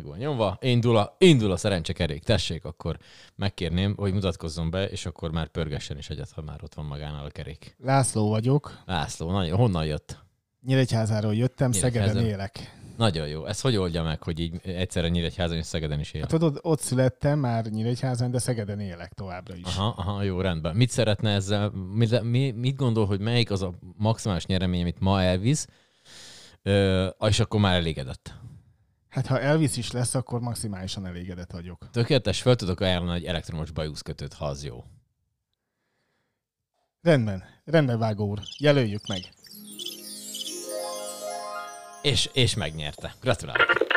Meg van nyomva. Indul a, indul a szerencsekerék. Tessék, akkor megkérném, hogy mutatkozzon be, és akkor már pörgessen is egyet, ha már ott van magánál a kerék. László vagyok. László, nagyon, honnan jött? Nyíregyházáról jöttem, Nyíregyházan. Szegeden élek. Nagyon jó. Ez hogy oldja meg, hogy így egyszerre Nyíregyházan és Szegeden is él? Hát ott, ott születtem már Nyíregyházán, de Szegeden élek továbbra is. Aha, aha, jó, rendben. Mit szeretne ezzel, mit, mi, mit gondol, hogy melyik az a maximális nyeremény, amit ma elvisz, ö, és akkor már elégedett? Hát ha Elvis is lesz, akkor maximálisan elégedett vagyok. Tökéletes, fel tudok ajánlani egy elektromos bajuszkötőt, ha az jó. Rendben, rendben vágó úr, jelöljük meg. És, és megnyerte. Gratulálok.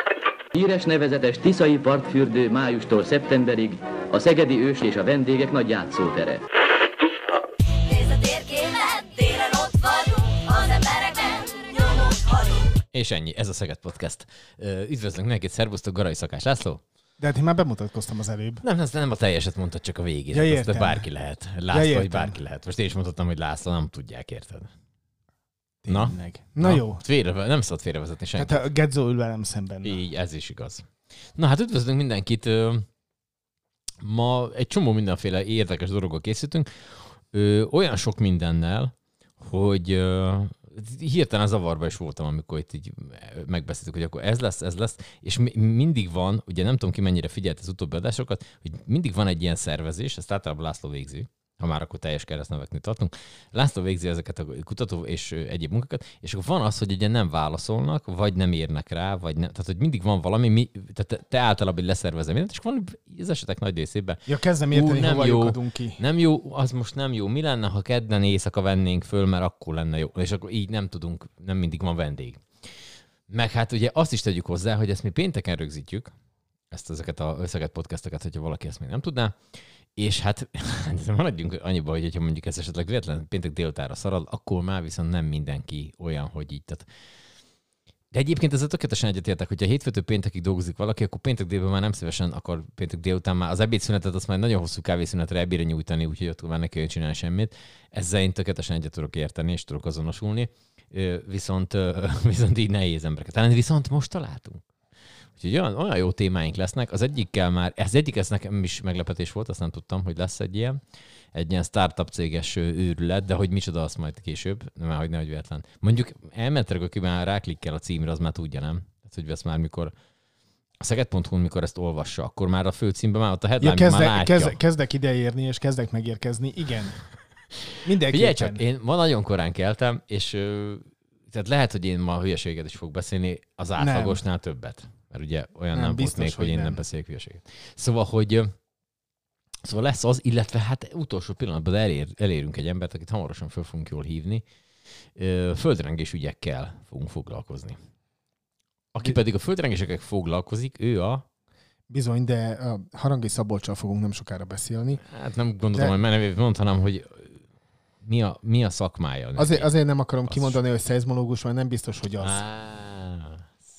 Híres nevezetes Tiszai partfürdő májustól szeptemberig a szegedi ős és a vendégek nagy játszótere. És ennyi, ez a Szeged Podcast. Üdvözlünk mindenkit, szervusztok, Garai Szakás László. De hát én már bemutatkoztam az előbb. Nem, ez nem a teljeset mondtad, csak a végét. Ja, Hát értem. azt bárki lehet. László, Ja, hogy bárki lehet. Most én is mondhattam, hogy László, nem tudják, érted? Na? Tényleg. Na, Na jó. Félre, nem szabad félrevezetni senkit. Hát a Gedzo ül velem szemben. Na. Így, ez is igaz. Na hát üdvözlünk mindenkit. Ma egy csomó mindenféle érdekes dologgal készítünk. Olyan sok mindennel, hogy hirtelen zavarba is voltam, amikor itt így megbeszéltük, hogy akkor ez lesz, ez lesz, és mi- mindig van, ugye nem tudom ki mennyire figyelt az utóbbi adásokat, hogy mindig van egy ilyen szervezés, ezt általában László végzi, ha már akkor teljes keresztneveknél tartunk. László végzi ezeket a kutató és egyéb munkákat, és akkor van az, hogy ugye nem válaszolnak, vagy nem érnek rá, vagy nem. Tehát, hogy mindig van valami, mi, tehát te, általában leszervezem mindent, és van az esetek nagy részében Ja, kezdem érteni, Ú, nem hova jó. ki. nem jó, az most nem jó. Mi lenne, ha kedden éjszaka vennénk föl, mert akkor lenne jó. És akkor így nem tudunk, nem mindig van vendég. Meg hát ugye azt is tegyük hozzá, hogy ezt mi pénteken rögzítjük, ezt ezeket a összeget podcasteket, hogyha valaki ezt még nem tudná. És hát maradjunk annyiba, hogy ha mondjuk ez esetleg véletlen péntek délutára szarad, akkor már viszont nem mindenki olyan, hogy így. Tehát de egyébként ezzel tökéletesen egyetértek, hogyha hétfőtől péntekig dolgozik valaki, akkor péntek délben már nem szívesen akar péntek délután már az ebédszünetet, azt már nagyon hosszú kávészünetre ebédre nyújtani, úgyhogy ott már neki csinálni semmit. Ezzel én tökéletesen egyet tudok érteni, és tudok azonosulni. Viszont, viszont így nehéz embereket. Talán viszont most találtunk. Úgyhogy olyan, olyan jó témáink lesznek. Az egyikkel már, ez egyik ez nekem is meglepetés volt, azt nem tudtam, hogy lesz egy ilyen, egy ilyen startup céges őrület, de hogy micsoda, azt majd később, nem hogy nehogy véletlen. Mondjuk elméletileg, aki már ráklikkel a címre, az már tudja, nem? Tehát, hogy vesz már, mikor a szeged.hu, mikor ezt olvassa, akkor már a főcímben már ott a Ja, headline már kezdek, látja. kezd, kezdek ideérni, és kezdek megérkezni. Igen. Figyelj Mindenképpen. csak, én ma nagyon korán keltem, és tehát lehet, hogy én ma hülyeséget is fog beszélni, az átlagosnál többet. Mert ugye olyan nem, Nem, nem volt biztos, még, hogy hogy én nem nem. beszélek hülyeséget. Szóval, hogy Szóval lesz az, illetve hát utolsó pillanatban elér, elérünk egy embert, akit hamarosan föl fogunk jól hívni. Földrengés ügyekkel fogunk foglalkozni. Aki pedig a földrengésekkel foglalkozik, ő a, Bizony, de a Harangi Szabolcsal fogunk nem sokára beszélni. hát nem gondoltam, De- hogy már nevét mondanám, hogy mi a, mi a szakmája. Azért, azért nem akarom kimondani, hogy szeizmológus, mert nem biztos, hogy az. Á,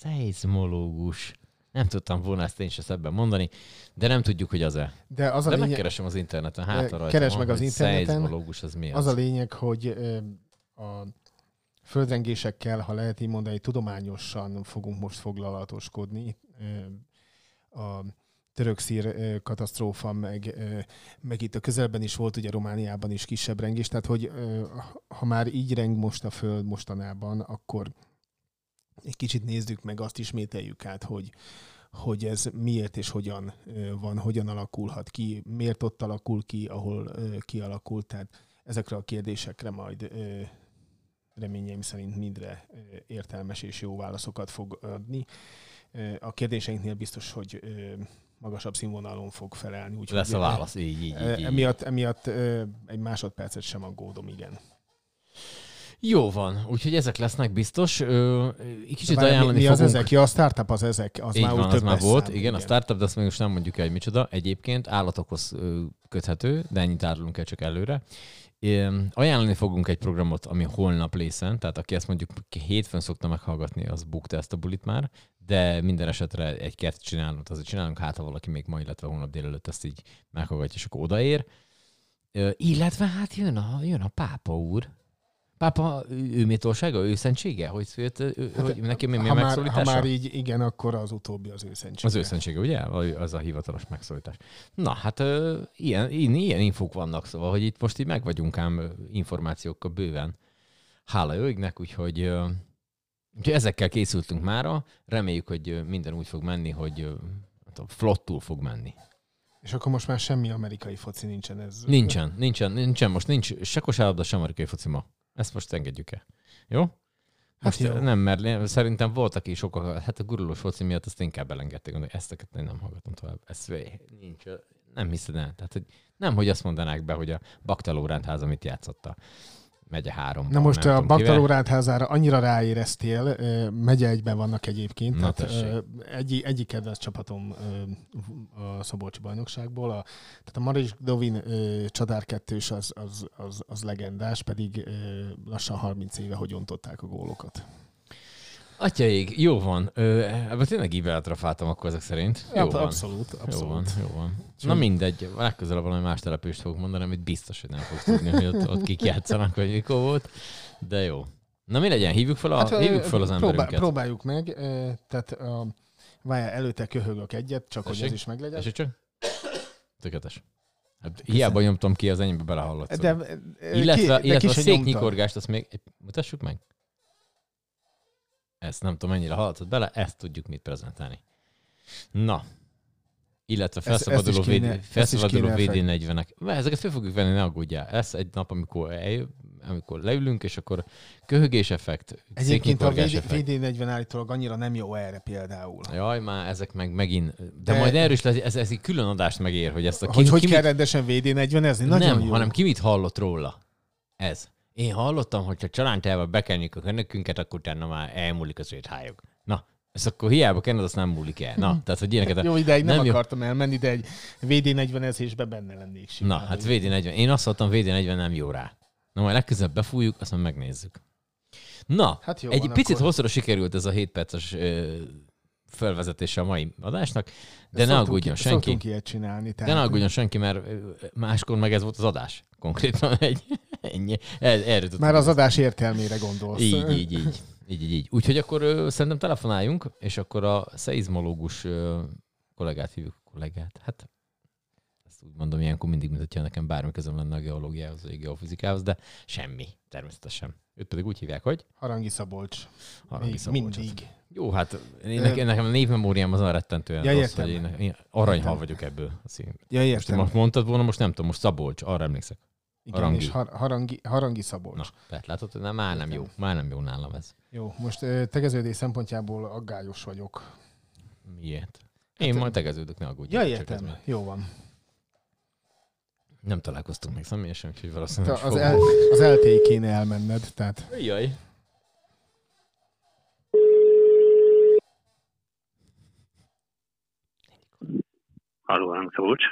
szeizmológus. Nem tudtam volna ezt én se szebben mondani, de nem tudjuk, hogy az-e. De az a De lényeg, megkeresem az interneten. Hát rajta keresd meg az interneten. Szeizmológus az mi az? az a lényeg, hogy a földrengésekkel, ha lehet így mondani, tudományosan fogunk most foglalatoskodni. A török-szír katasztrófa, meg, meg itt a közelben is volt, ugye Romániában is kisebb rengés, tehát hogy ha már így reng most a föld mostanában, akkor egy kicsit nézzük meg, azt ismételjük át, hogy, hogy ez miért és hogyan van, hogyan alakulhat ki, miért ott alakul ki, ahol kialakult. Tehát ezekre a kérdésekre majd reményeim szerint mindre értelmes és jó válaszokat fog adni. A kérdéseinknél biztos, hogy magasabb színvonalon fog felelni. Úgyhogy, Lesz a válasz, így, így, így. Emiatt, emiatt egy másodpercet sem aggódom, igen. Jó van, úgyhogy ezek lesznek biztos. Ö, kicsit mi, ajánlani mi az fogunk. ezek? Ja, a startup az ezek. Az Így már van, úgy az már volt. szám, igen, a startup, de azt még most nem mondjuk el, hogy micsoda. Egyébként állatokhoz köthető, de ennyit árulunk el csak előre. Ajánlani fogunk egy programot, ami holnap lészen, tehát aki ezt mondjuk hétfőn szokta meghallgatni, az bukta ezt a bulit már, de minden esetre egy kert csinálunk, azért csinálunk, hát ha valaki még ma, illetve holnap délelőtt ezt így meghallgatja, és akkor odaér. Illetve hát jön a, jön a pápa úr, Pápa, ő, méltósága, ő szentsége? Hogy, szült, ő, ő, hogy neki mi, mi a Hát, ha, már, ha megszólítása? már így igen, akkor az utóbbi az őszentsége. Az őszentsége, ugye? Vagy Az a hivatalos megszólítás. Na, hát ö, ilyen, ilyen, ilyen infók vannak, szóval, hogy itt most így meg vagyunk ám információkkal bőven. Hála égnek, úgyhogy, ö, úgyhogy ezekkel készültünk mára. Reméljük, hogy minden úgy fog menni, hogy hát a flottul fog menni. És akkor most már semmi amerikai foci nincsen ez. Nincsen, nincsen, nincsen. Most nincs se kosárlabda, se amerikai foci ma. Ezt most engedjük el. Jó? Most Hát jó. nem, mert szerintem voltak is okok, hát a gurulós foci miatt azt inkább elengedték, hogy ezt én nem hallgatom tovább. Ez nincs, nem hiszed el. Tehát, hogy nem, hogy azt mondanák be, hogy a Baktaló rendháza mit játszotta. Megye három. Na most a Baktaló Rádházára annyira ráéreztél, megye egyben vannak egyébként, Na, tehát egy, egyik kedvenc csapatom a Szabolcsi bajnokságból, a, tehát a Maris Dovin ö, Csatár kettős az, az, az, az legendás, pedig lassan 30 éve, hogy ontották a gólokat. Atyaig, jó van. Ö, Ebben tényleg íveltrafáltam akkor ezek szerint. Jó Ab- van. Abszolút, Jó van, abszolút. jó van. Na mindegy, legközelebb valami más települést fogok mondani, amit biztos, hogy nem fogsz tudni, hogy ott, ott kik játszanak, vagy mikor volt. De jó. Na mi legyen, hívjuk fel, a, hát, hívjuk fel az próbál, emberünket. próbáljuk meg, tehát a, várjál, előtte köhögök egyet, csak hogy Tessék? ez is meglegyen. Tessék csak? Tökéletes. Hát hiába nyomtam ki, az enyémbe belehallott. De, ö, illetve, ki, illetve a széknyikorgást, azt még mutassuk meg. Ezt nem tudom, mennyire hallatszott bele, ezt tudjuk mit prezentálni. Na. Illetve Ezt- ezt felszabaduló, kéne- VD, ezt is felszabaduló kéne VD40-ek. Ezeket fel fogjuk venni, ne aggódjál. Ez egy nap, amikor, eljö, amikor leülünk, és akkor köhögés effekt, Egyébként a VD, effekt. VD40 állítólag annyira nem jó erre például. Jaj, már ezek meg megint... De, De- majd erről is lesz, ez, ez egy külön adást megér, hogy ezt a Hogy hogy ki kell mit, rendesen VD40-ezni? Nagyon Nem, jó. hanem ki mit hallott róla. Ez. Én hallottam, hogy ha csalántával bekenjük a könyökünket, akkor utána már elmúlik az éthályog. Na, ezt akkor hiába kenned, azt nem múlik el. Na, tehát, hogy ilyeneket... Jó ideig nem, nem jó. akartam elmenni, de egy VD40-ezésben benne lennék simán. Na, hát VD40. Én azt hallottam, VD40 nem jó rá. Na, majd legközelebb befújjuk, azt majd megnézzük. Na, Hát jó egy van, picit akkor. hosszúra sikerült ez a 7 perces ö, felvezetése a mai adásnak, de ne Szoktunk aggódjon ki- senki. Ilyet csinálni. De Tehát, ne aggódjon senki, mert máskor meg ez volt az adás. Konkrétan egy, ennyi. Er, erről tudtuk Már az adás értelmére gondolsz. Így, így, így. Így, így, így. Úgyhogy akkor ö, szerintem telefonáljunk, és akkor a szeizmológus ö, kollégát hívjuk. Kollégát? Hát ezt úgy mondom ilyenkor mindig, mint hogyha nekem bármi közöm lenne a geológiához, vagy a geofizikához, de semmi, természetesen. Őt pedig úgy hívják, hogy Harangi Szabolcs. Harangi Még Szabolcsot. mindig. Jó, hát én, nekem, nekem a névmemóriám az olyan rettentően Ja, rossz, hogy én, én aranyhal Értem. vagyok ebből. Én- Ja, Most, értem. most mondtad volna, most nem tudom, most Szabolcs, arra emlékszek. Igen, Harangi. és har- harangi, harangi Szabolcs. Na, tehát látod, hogy nem, már nem jó, már nem jó nálam ez. Jó, most tegeződés szempontjából aggályos vagyok. Miért? Én Hát, majd tegeződök, ne aggódj. Ja, értem. Jó van. Nem találkoztunk még személyesen, úgyhogy Te valószínűleg Az, el, az LTE kéne elmenned, tehát Jaj. Halló, Hangszócs.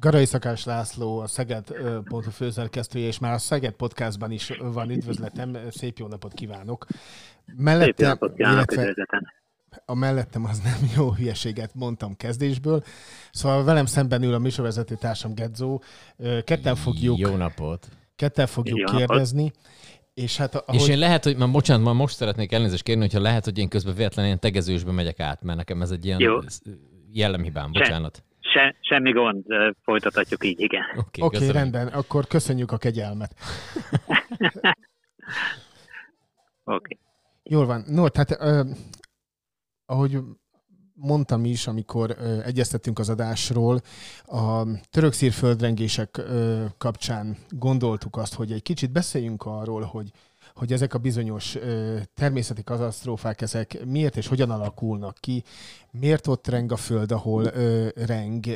Garai Szakás László, a Szeged.hu főszerkesztője, és már a Szeged podcastban is van üdvözletem, szép jó napot kívánok. Szép Mellettem, napot kívánok illetve a mellettem az nem jó hülyeséget mondtam kezdésből. Szóval velem szemben ül a műsorvezető társam Gedzó. Ketten fogjuk, Jó napot. ketten fogjuk Jó napot. kérdezni. És hát ahogy... És én lehet, hogy már bocsánat, már most szeretnék elnézést kérni, hogyha lehet, hogy én közben véletlenül ilyen tegezősbe megyek át, mert nekem ez egy ilyen Jó. jellemhibám, Se- bocsánat. Se, semmi gond, folytathatjuk így, igen. Oké, okay, köszönöm. rendben, akkor köszönjük a kegyelmet. Oké. Okay. Jól van. No, tehát ö, ahogy mondtam is, amikor ö, egyeztettünk az adásról, a török szír földrengések ö, kapcsán gondoltuk azt, hogy egy kicsit beszéljünk arról, hogy hogy ezek a bizonyos természeti katasztrófák, ezek miért és hogyan alakulnak ki, miért ott reng a föld, ahol reng,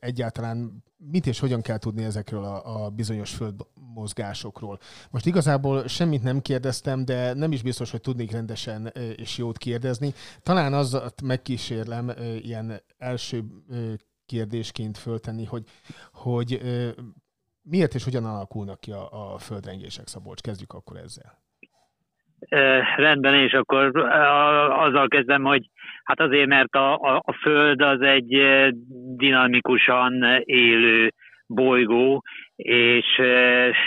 egyáltalán mit és hogyan kell tudni ezekről a, a bizonyos földmozgásokról. Most igazából semmit nem kérdeztem, de nem is biztos, hogy tudnék rendesen és jót kérdezni. Talán az megkísérlem ilyen első kérdésként föltenni, hogy, hogy miért és hogyan alakulnak ki a, a földrengések, Szabolcs? Kezdjük akkor ezzel. Rendben, és akkor azzal kezdem, hogy hát azért, mert a, a, a Föld az egy dinamikusan élő bolygó, és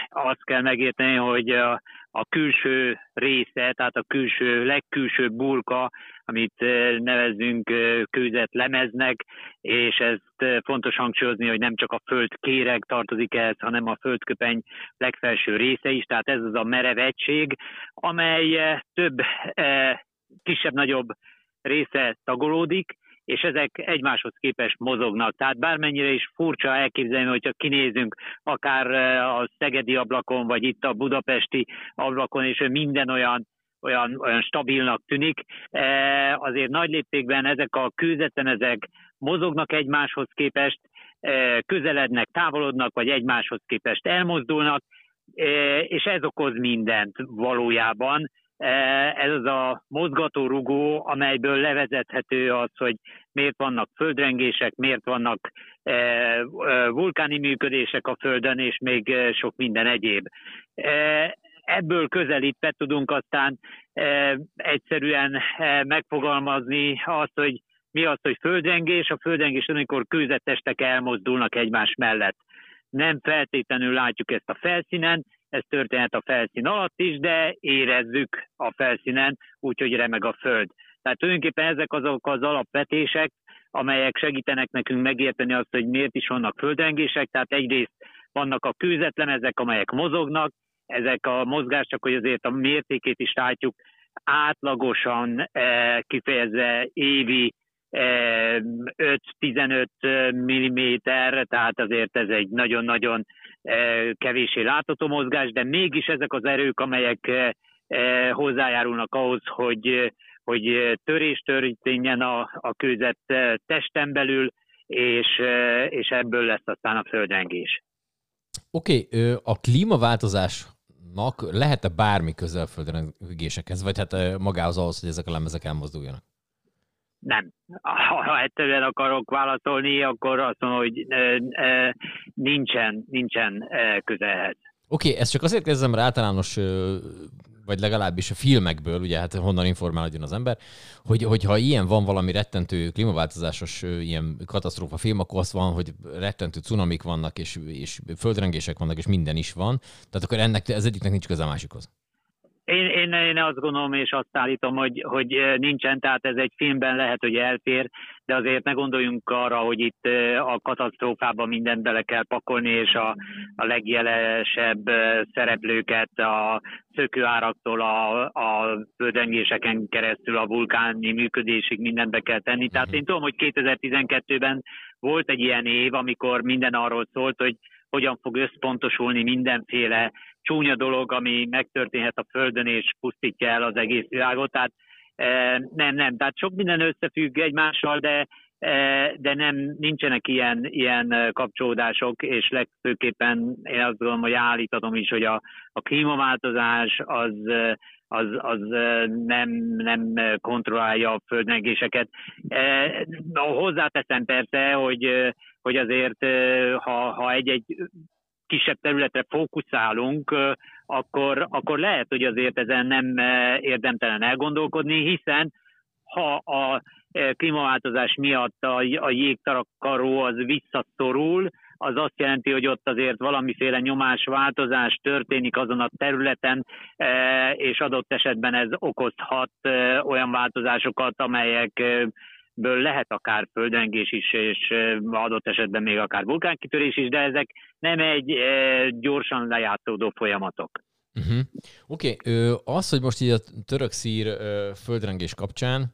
azt kell megérteni, hogy a a külső része, tehát a külső, legkülső burka, amit eh, nevezünk eh, kőzet lemeznek, és ezt eh, fontos hangsúlyozni, hogy nem csak a földkéreg tartozik ehhez, hanem a földköpeny legfelső része is, tehát ez az a merev egység, amely több kisebb-nagyobb része tagolódik, és ezek egymáshoz képest mozognak. Tehát bármennyire is furcsa elképzelni, hogyha kinézünk akár a Szegedi ablakon, vagy itt a budapesti ablakon, és minden olyan olyan, olyan stabilnak tűnik. Azért nagy léptékben ezek a kőzetemezek mozognak egymáshoz képest, közelednek, távolodnak, vagy egymáshoz képest elmozdulnak, és ez okoz mindent valójában. Ez az a mozgató rugó, amelyből levezethető az, hogy miért vannak földrengések, miért vannak vulkáni működések a Földön, és még sok minden egyéb ebből közelítve tudunk aztán e, egyszerűen e, megfogalmazni azt, hogy mi az, hogy földrengés. A földrengés, amikor kőzetestek elmozdulnak egymás mellett. Nem feltétlenül látjuk ezt a felszínen, ez történhet a felszín alatt is, de érezzük a felszínen, úgyhogy remeg a föld. Tehát tulajdonképpen ezek azok az alapvetések, amelyek segítenek nekünk megérteni azt, hogy miért is vannak földrengések. Tehát egyrészt vannak a kőzetlemezek, amelyek mozognak, ezek a mozgás, csak hogy azért a mértékét is látjuk, átlagosan eh, kifejezve évi 5-15 eh, mm, tehát azért ez egy nagyon-nagyon kevésé látható mozgás, de mégis ezek az erők, amelyek hozzájárulnak ahhoz, hogy, hogy törés történjen a, a kőzet testen belül, és, és ebből lesz aztán a földrengés. Oké, okay, a klímaváltozás lehet-e bármi közel földrengésekhez, vagy hát magához ahhoz, hogy ezek a lemezek elmozduljanak? Nem. Ha egyszerűen akarok válaszolni, akkor azt mondom, hogy nincsen, nincsen közelhez. Oké, okay, ezt csak azért kezdem, mert általános vagy legalábbis a filmekből, ugye hát honnan informálódjon az ember, hogy, hogyha ilyen van valami rettentő klímaváltozásos ilyen katasztrófa film, akkor az van, hogy rettentő cunamik vannak, és, és földrengések vannak, és minden is van. Tehát akkor ennek ez egyiknek nincs köze a másikhoz. Én, én, én azt gondolom, és azt állítom, hogy, hogy nincsen, tehát ez egy filmben lehet, hogy elfér, de azért ne gondoljunk arra, hogy itt a katasztrófában mindent bele kell pakolni, és a, a legjelesebb szereplőket a szökőáraktól a, a földrengéseken keresztül a vulkáni működésig mindent be kell tenni. Tehát én tudom, hogy 2012-ben volt egy ilyen év, amikor minden arról szólt, hogy hogyan fog összpontosulni mindenféle csúnya dolog, ami megtörténhet a Földön és pusztítja el az egész világot. Tehát e, nem, nem. Tehát sok minden összefügg egymással, de e, de nem, nincsenek ilyen, ilyen kapcsolódások, és legfőképpen én azt gondolom, hogy állítatom is, hogy a, a klímaváltozás az, az, az nem, nem kontrollálja a földmegéseket. Hozzáteszem persze, hogy, hogy azért ha, ha egy-egy kisebb területre fókuszálunk, akkor, akkor lehet, hogy azért ezen nem érdemtelen elgondolkodni, hiszen ha a klímaváltozás miatt a, a jégtarakaró az visszaszorul, az azt jelenti, hogy ott azért valamiféle nyomásváltozás történik azon a területen, és adott esetben ez okozhat olyan változásokat, amelyek ből lehet akár földrengés is, és adott esetben még akár vulkánkitörés is, de ezek nem egy gyorsan lejátszódó folyamatok. Uh-huh. Oké, okay. az, hogy most így a török-szír földrengés kapcsán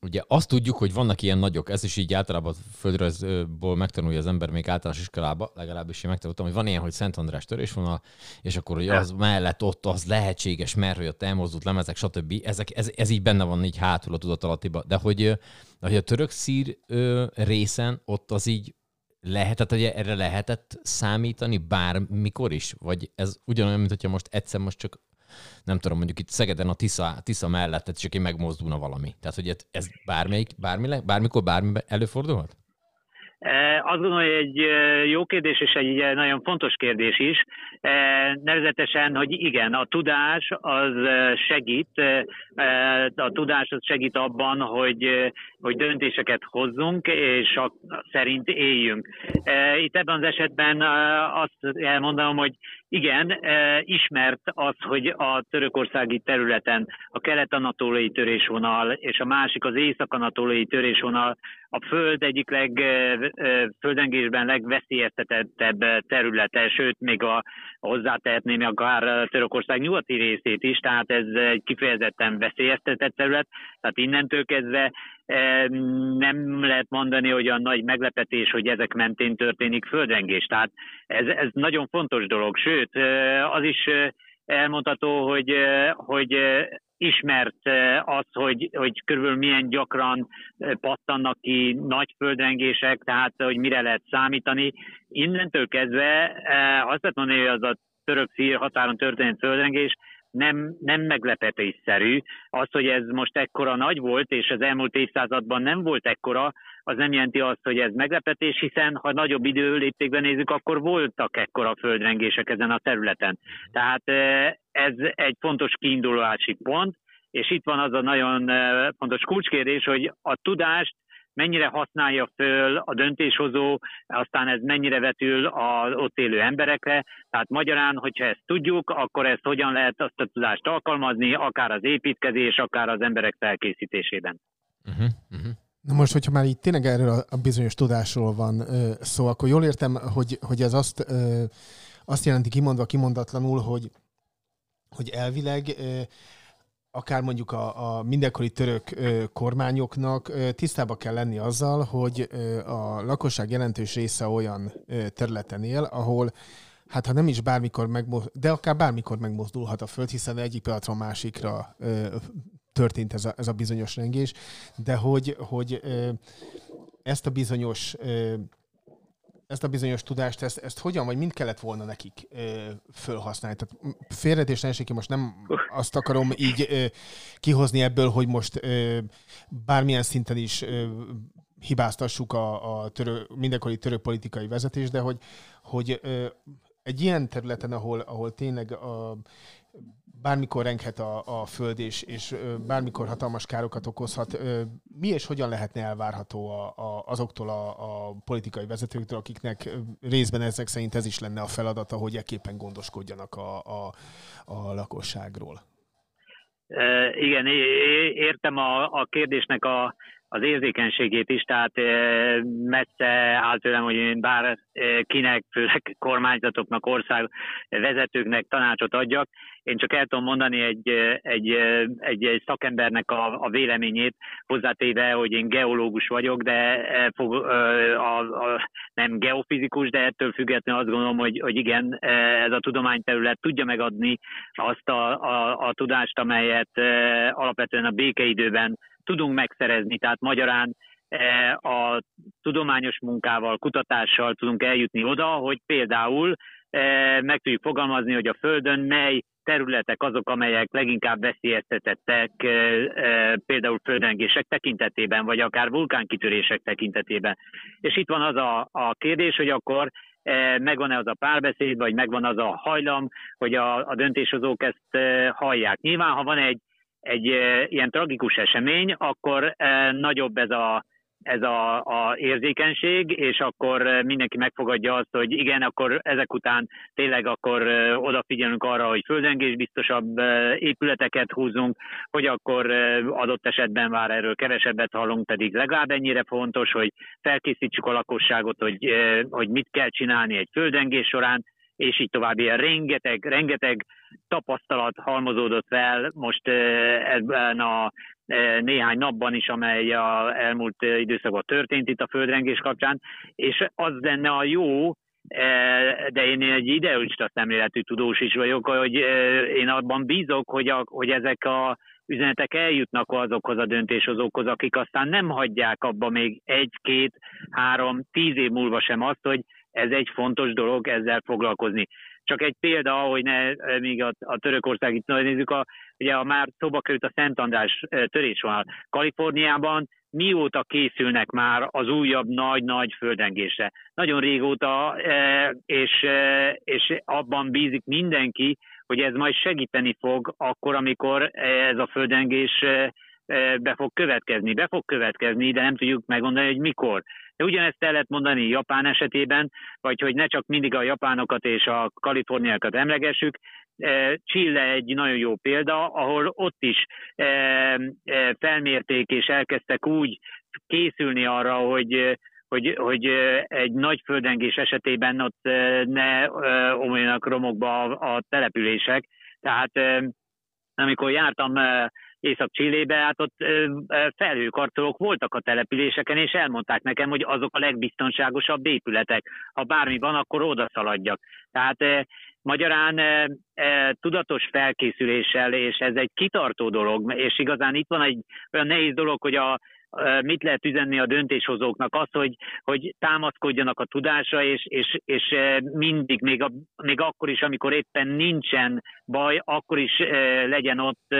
Ugye azt tudjuk, hogy vannak ilyen nagyok, ez is így általában földrajzból megtanulja az ember még általános iskolába, legalábbis én megtanultam, hogy van ilyen, hogy Szent András törésvonal, és akkor hogy az mellett ott az lehetséges, mert hogy ott elmozdult lemezek, stb. Ezek, ez, ez így benne van így hátul a tudatalattiba. De hogy, hogy a török szír részen ott az így lehetett, hogy erre lehetett számítani bármikor is? Vagy ez ugyanolyan, mint hogyha most egyszer most csak nem tudom, mondjuk itt Szegeden a Tisza, Tisza mellett, tehát csak én megmozdulna valami. Tehát, hogy ez bármelyik, bármi, bármikor bármi előfordulhat? E, azt gondolom, hogy egy e, jó kérdés és egy e, nagyon fontos kérdés is. Nevezetesen, hogy igen, a tudás az segít, a tudás az segít abban, hogy, hogy döntéseket hozzunk, és a, szerint éljünk. Itt ebben az esetben azt elmondanom, hogy igen, e, ismert az, hogy a törökországi területen a kelet-anatóliai törésvonal és a másik az észak-anatóliai törésvonal a föld egyik leg, e, e, földengésben legveszélyeztetettebb területe, sőt, még a, hozzátehetném akár Törökország nyugati részét is, tehát ez egy kifejezetten veszélyeztetett terület, tehát innentől kezdve nem lehet mondani, hogy a nagy meglepetés, hogy ezek mentén történik földrengés. Tehát ez, ez nagyon fontos dolog. Sőt, az is elmondható, hogy, hogy ismert az, hogy, hogy körülbelül milyen gyakran pattannak ki nagy földrengések, tehát hogy mire lehet számítani. Innentől kezdve azt lehet mondani, hogy az a török-szír határon történt földrengés nem, nem meglepetésszerű. Az, hogy ez most ekkora nagy volt, és az elmúlt évszázadban nem volt ekkora, az nem jelenti azt, hogy ez meglepetés, hiszen ha nagyobb időléptékben nézzük, akkor voltak ekkora földrengések ezen a területen. Tehát ez egy fontos kiindulási pont, és itt van az a nagyon fontos kulcskérdés, hogy a tudást mennyire használja föl a döntéshozó, aztán ez mennyire vetül az ott élő emberekre. Tehát magyarán, hogyha ezt tudjuk, akkor ezt hogyan lehet azt a tudást alkalmazni, akár az építkezés, akár az emberek felkészítésében. Uh-huh, uh-huh. Na most, hogyha már itt tényleg erről a bizonyos tudásról van ö, szó, akkor jól értem, hogy, hogy ez azt, ö, azt jelenti kimondva, kimondatlanul, hogy, hogy elvileg ö, akár mondjuk a, a mindenkori török ö, kormányoknak ö, tisztába kell lenni azzal, hogy ö, a lakosság jelentős része olyan ö, területen él, ahol hát ha nem is bármikor megmozdul, de akár bármikor megmozdulhat a föld, hiszen egyik pillanatra másikra ö, történt ez a, ez a bizonyos rengés, de hogy, hogy ö, ezt a bizonyos ö, ezt a bizonyos tudást, ezt, ezt hogyan, vagy mind kellett volna nekik ö, fölhasználni? Tehát félretés ne most nem azt akarom így ö, kihozni ebből, hogy most ö, bármilyen szinten is ö, hibáztassuk a, a törő, mindenkori török politikai vezetést, de hogy, hogy ö, egy ilyen területen, ahol, ahol tényleg a, bármikor renghet a, a föld, és, és bármikor hatalmas károkat okozhat. Mi és hogyan lehetne elvárható a, a, azoktól a, a politikai vezetőktől, akiknek részben ezek szerint ez is lenne a feladata, hogy ekképpen gondoskodjanak a, a, a lakosságról? Igen, értem a, a kérdésnek a, az érzékenységét is, tehát messze áll tőlem, hogy én bár kinek, főleg kormányzatoknak, ország vezetőknek tanácsot adjak. Én csak el tudom mondani egy, egy, egy, egy szakembernek a, a véleményét, hozzátéve, hogy én geológus vagyok, de fog, a, a, nem geofizikus, de ettől függetlenül azt gondolom, hogy, hogy igen, ez a tudományterület tudja megadni azt a, a, a tudást, amelyet alapvetően a békeidőben tudunk megszerezni. Tehát magyarán e, a tudományos munkával, kutatással tudunk eljutni oda, hogy például e, meg tudjuk fogalmazni, hogy a Földön mely területek azok, amelyek leginkább veszélyeztetettek, e, például földrengések tekintetében, vagy akár vulkánkitörések tekintetében. És itt van az a, a kérdés, hogy akkor megvan-e az a párbeszéd, vagy megvan az a hajlam, hogy a, a döntéshozók ezt hallják. Nyilván, ha van egy egy ilyen tragikus esemény, akkor nagyobb ez a, ez a, a érzékenység, és akkor mindenki megfogadja azt, hogy igen, akkor ezek után tényleg akkor odafigyelünk arra, hogy földrengés biztosabb épületeket húzunk, hogy akkor adott esetben már erről kevesebbet hallunk, pedig legalább ennyire fontos, hogy felkészítsük a lakosságot, hogy, hogy mit kell csinálni egy földrengés során, és így tovább. Ilyen rengeteg, rengeteg tapasztalat halmozódott fel most ebben a néhány napban is, amely a elmúlt időszakban történt itt a földrengés kapcsán, és az lenne a jó, de én egy idealista szemléletű tudós is vagyok, hogy én abban bízok, hogy, a, hogy ezek a üzenetek eljutnak azokhoz a döntéshozókhoz, akik aztán nem hagyják abba még egy, két, három, tíz év múlva sem azt, hogy ez egy fontos dolog ezzel foglalkozni. Csak egy példa, hogy ne, még a, a Törökország itt nézzük, a, ugye a már szóba került a Szent András törésvonal. Kaliforniában mióta készülnek már az újabb nagy-nagy földrengésre? Nagyon régóta, és, és abban bízik mindenki, hogy ez majd segíteni fog akkor, amikor ez a földrengés be fog következni. Be fog következni, de nem tudjuk megmondani, hogy mikor. De ugyanezt el lehet mondani Japán esetében, vagy hogy ne csak mindig a japánokat és a kaliforniákat emlegessük, Chile egy nagyon jó példa, ahol ott is felmérték és elkezdtek úgy készülni arra, hogy hogy, hogy egy nagy földrengés esetében ott ne omoljanak romokba a, a települések. Tehát amikor jártam Észak-Csillébe, hát ott felhőkarcolók voltak a településeken, és elmondták nekem, hogy azok a legbiztonságosabb épületek. Ha bármi van, akkor oda szaladjak. Tehát magyarán tudatos felkészüléssel, és ez egy kitartó dolog, és igazán itt van egy olyan nehéz dolog, hogy a, mit lehet üzenni a döntéshozóknak? Az, hogy, hogy támaszkodjanak a tudásra, és, és, és mindig, még, a, még akkor is, amikor éppen nincsen baj, akkor is legyen ott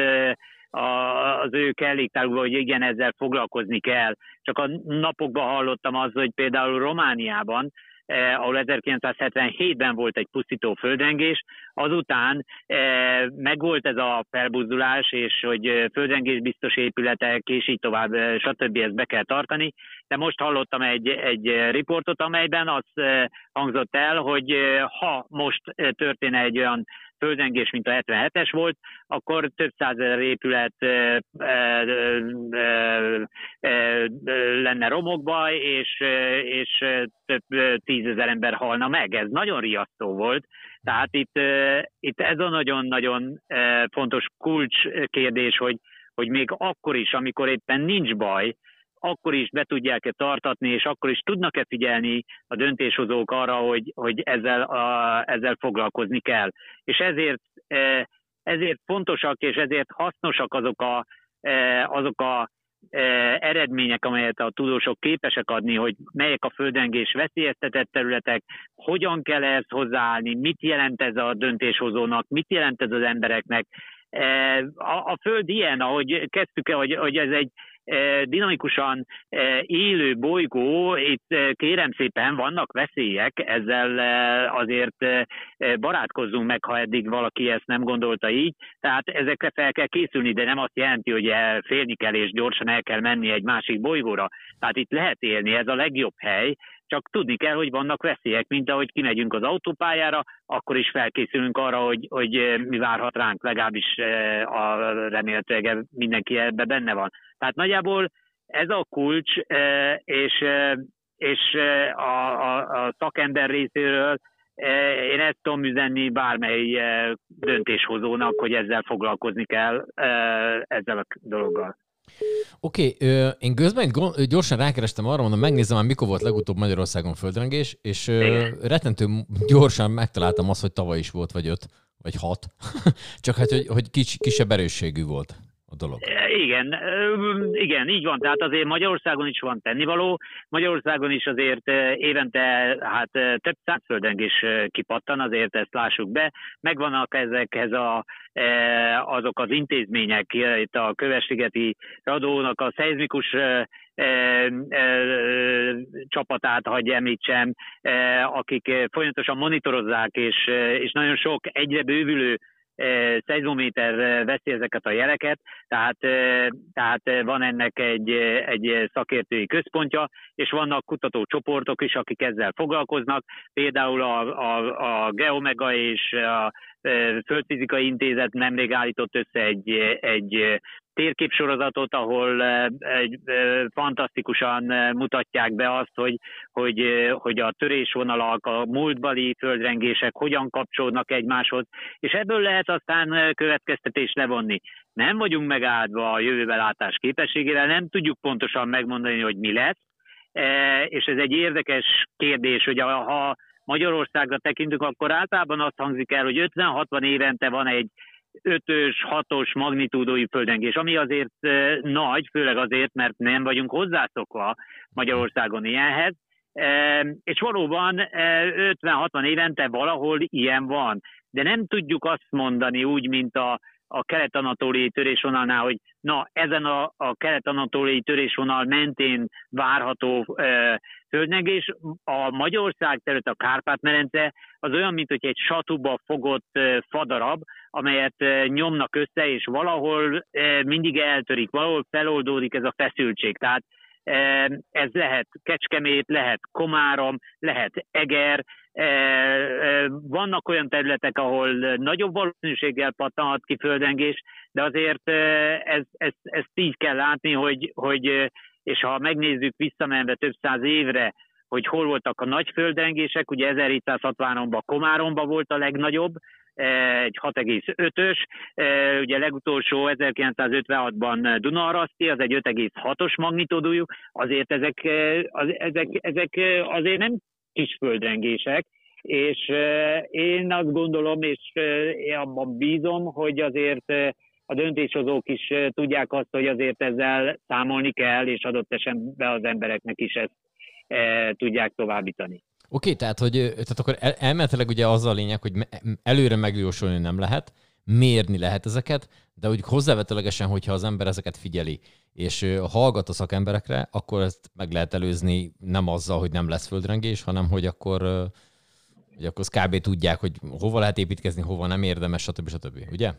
az ő kelléktárukban, hogy igen, ezzel foglalkozni kell. Csak a napokban hallottam az, hogy például Romániában eh, ahol 1977-ben volt egy pusztító földrengés, azután eh, megvolt ez a felbuzdulás, és hogy eh, földrengés biztos épületek, és így tovább, eh, stb. ezt be kell tartani. De most hallottam egy, egy riportot, amelyben az eh, hangzott el, hogy ha most történne egy olyan földrengés, mint a 77-es volt, akkor több százezer épület e, e, e, lenne romokba, és, és több tízezer ember halna meg. Ez nagyon riasztó volt. Tehát itt, itt ez a nagyon-nagyon fontos kulcskérdés, hogy, hogy még akkor is, amikor éppen nincs baj, akkor is be tudják-e tartatni, és akkor is tudnak-e figyelni a döntéshozók arra, hogy, hogy ezzel, a, ezzel foglalkozni kell. És ezért, e, ezért fontosak, és ezért hasznosak azok a, e, azok a e, eredmények, amelyet a tudósok képesek adni, hogy melyek a földrengés veszélyeztetett területek, hogyan kell ehhez hozzáállni, mit jelent ez a döntéshozónak, mit jelent ez az embereknek. A, a Föld ilyen, ahogy kezdtük, hogy, hogy ez egy dinamikusan élő bolygó, itt kérem szépen vannak veszélyek, ezzel azért barátkozzunk meg, ha eddig valaki ezt nem gondolta így, tehát ezekre fel kell készülni, de nem azt jelenti, hogy félni kell és gyorsan el kell menni egy másik bolygóra. Tehát itt lehet élni, ez a legjobb hely, csak tudni kell, hogy vannak veszélyek, mint ahogy kimegyünk az autópályára, akkor is felkészülünk arra, hogy, hogy mi várhat ránk, legalábbis a remélhetőleg mindenki ebbe benne van. Tehát nagyjából ez a kulcs, és, és a, a, a szakember részéről én ezt tudom üzenni bármely döntéshozónak, hogy ezzel foglalkozni kell, ezzel a dologgal. Oké, okay, én közben gyorsan rákerestem arra, mondom, megnézem már, mikor volt legutóbb Magyarországon földrengés, és Igen. rettentő gyorsan megtaláltam azt, hogy tavaly is volt, vagy öt, vagy hat. Csak hát, hogy, hogy kis, kisebb erősségű volt a dolog. Igen, igen, így van. Tehát azért Magyarországon is van tennivaló. Magyarországon is azért évente hát több száz földrengés kipattan, azért ezt lássuk be. Megvannak ezekhez a, azok az intézmények, itt a Kövesligeti Radónak a szeizmikus csapatát, hagyj említsem, akik folyamatosan monitorozzák, és, és nagyon sok egyre bővülő szeizmométer veszi ezeket a jeleket, tehát, tehát van ennek egy, egy szakértői központja, és vannak kutatócsoportok is, akik ezzel foglalkoznak, például a, a, a Geomega és a Földfizikai Intézet nemrég állított össze egy, egy térképsorozatot, ahol egy, fantasztikusan mutatják be azt, hogy, hogy, hogy a törésvonalak, a múltbali földrengések hogyan kapcsolódnak egymáshoz, és ebből lehet aztán következtetés levonni. Nem vagyunk megáldva a jövőbelátás képességével, nem tudjuk pontosan megmondani, hogy mi lesz, és ez egy érdekes kérdés, hogy ha Magyarországra tekintünk, akkor általában azt hangzik el, hogy 50-60 évente van egy ötös, hatos magnitúdói földrengés, ami azért nagy, főleg azért, mert nem vagyunk hozzászokva Magyarországon ilyenhez, és valóban 50-60 évente valahol ilyen van. De nem tudjuk azt mondani úgy, mint a, a kelet-anatóliai törésvonalnál, hogy na, ezen a, a kelet-anatóliai törésvonal mentén várható e, földrengés. A Magyarország terület, a Kárpát-medence az olyan, mint hogy egy satuba fogott e, fadarab, amelyet e, nyomnak össze, és valahol e, mindig eltörik, valahol feloldódik ez a feszültség. Tehát Ez lehet Kecskemét, lehet Komárom, lehet Eger. Vannak olyan területek, ahol nagyobb valószínűséggel pattanhat ki földrengés, de azért ez, ez, így kell látni, hogy, hogy és ha megnézzük visszamenve több száz évre, hogy hol voltak a nagy földrengések, ugye 1763-ban Komáromban volt a legnagyobb, egy 6,5-ös, ugye legutolsó 1956-ban Dunaharaszti, az egy 5,6-os magnitudújú, azért ezek, az, ezek, ezek azért nem kis földrengések, és én azt gondolom, és én abban bízom, hogy azért a döntéshozók is tudják azt, hogy azért ezzel számolni kell, és adott esetben az embereknek is ezt tudják továbbítani. Oké, okay, tehát, hogy, tehát akkor el, elméletileg ugye az a lényeg, hogy előre megjósolni nem lehet, mérni lehet ezeket, de úgy hozzávetőlegesen, hogyha az ember ezeket figyeli, és hallgat a szakemberekre, akkor ezt meg lehet előzni nem azzal, hogy nem lesz földrengés, hanem hogy akkor, hogy akkor kb. tudják, hogy hova lehet építkezni, hova nem érdemes, stb. stb. Ugye?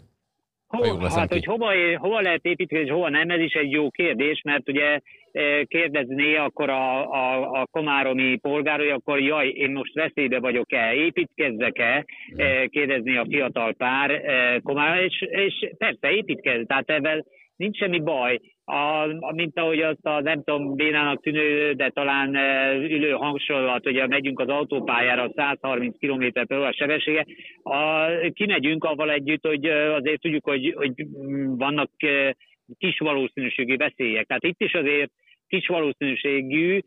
Hol, hát, hogy hova, hova lehet építkezni, és hova nem, ez is egy jó kérdés, mert ugye e, kérdezné akkor a, a, a komáromi polgár, hogy akkor jaj, én most veszélybe vagyok-e, építkezzek-e, e, kérdezni a fiatal pár e, komára, és, és persze építkezz, tehát ebben nincs semmi baj a, mint ahogy azt a nem tudom, bénának tűnő, de talán e, ülő hangsorolat, hogy megyünk az autópályára 130 km per óra sebessége, a, kimegyünk avval együtt, hogy e, azért tudjuk, hogy, hogy vannak e, kis valószínűségi veszélyek. Tehát itt is azért kis valószínűségű,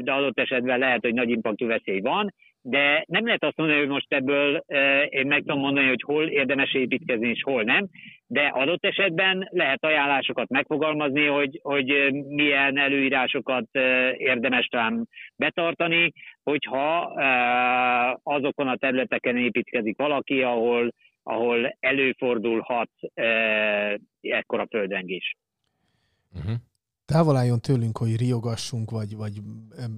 de adott esetben lehet, hogy nagy impaktú veszély van, de nem lehet azt mondani, hogy most ebből én meg tudom mondani, hogy hol érdemes építkezni és hol nem, de adott esetben lehet ajánlásokat megfogalmazni, hogy, hogy milyen előírásokat érdemes talán betartani, hogyha azokon a területeken építkezik valaki, ahol, ahol előfordulhat ekkora földrengés. Uh-huh távol álljon tőlünk, hogy riogassunk, vagy, vagy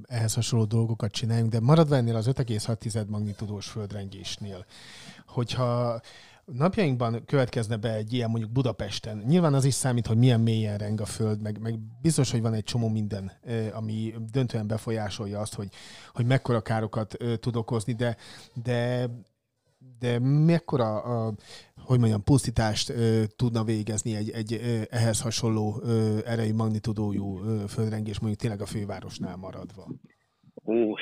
ehhez hasonló dolgokat csináljunk, de maradva ennél az 5,6 magnitudós földrengésnél, hogyha napjainkban következne be egy ilyen mondjuk Budapesten, nyilván az is számít, hogy milyen mélyen reng a föld, meg, meg biztos, hogy van egy csomó minden, ami döntően befolyásolja azt, hogy, hogy mekkora károkat tud okozni, de, de de mekkora, a, hogy mondjam, pusztítást ö, tudna végezni egy, egy ö, ehhez hasonló ö, erejű magnitudójú ö, földrengés, mondjuk tényleg a fővárosnál maradva? Ú,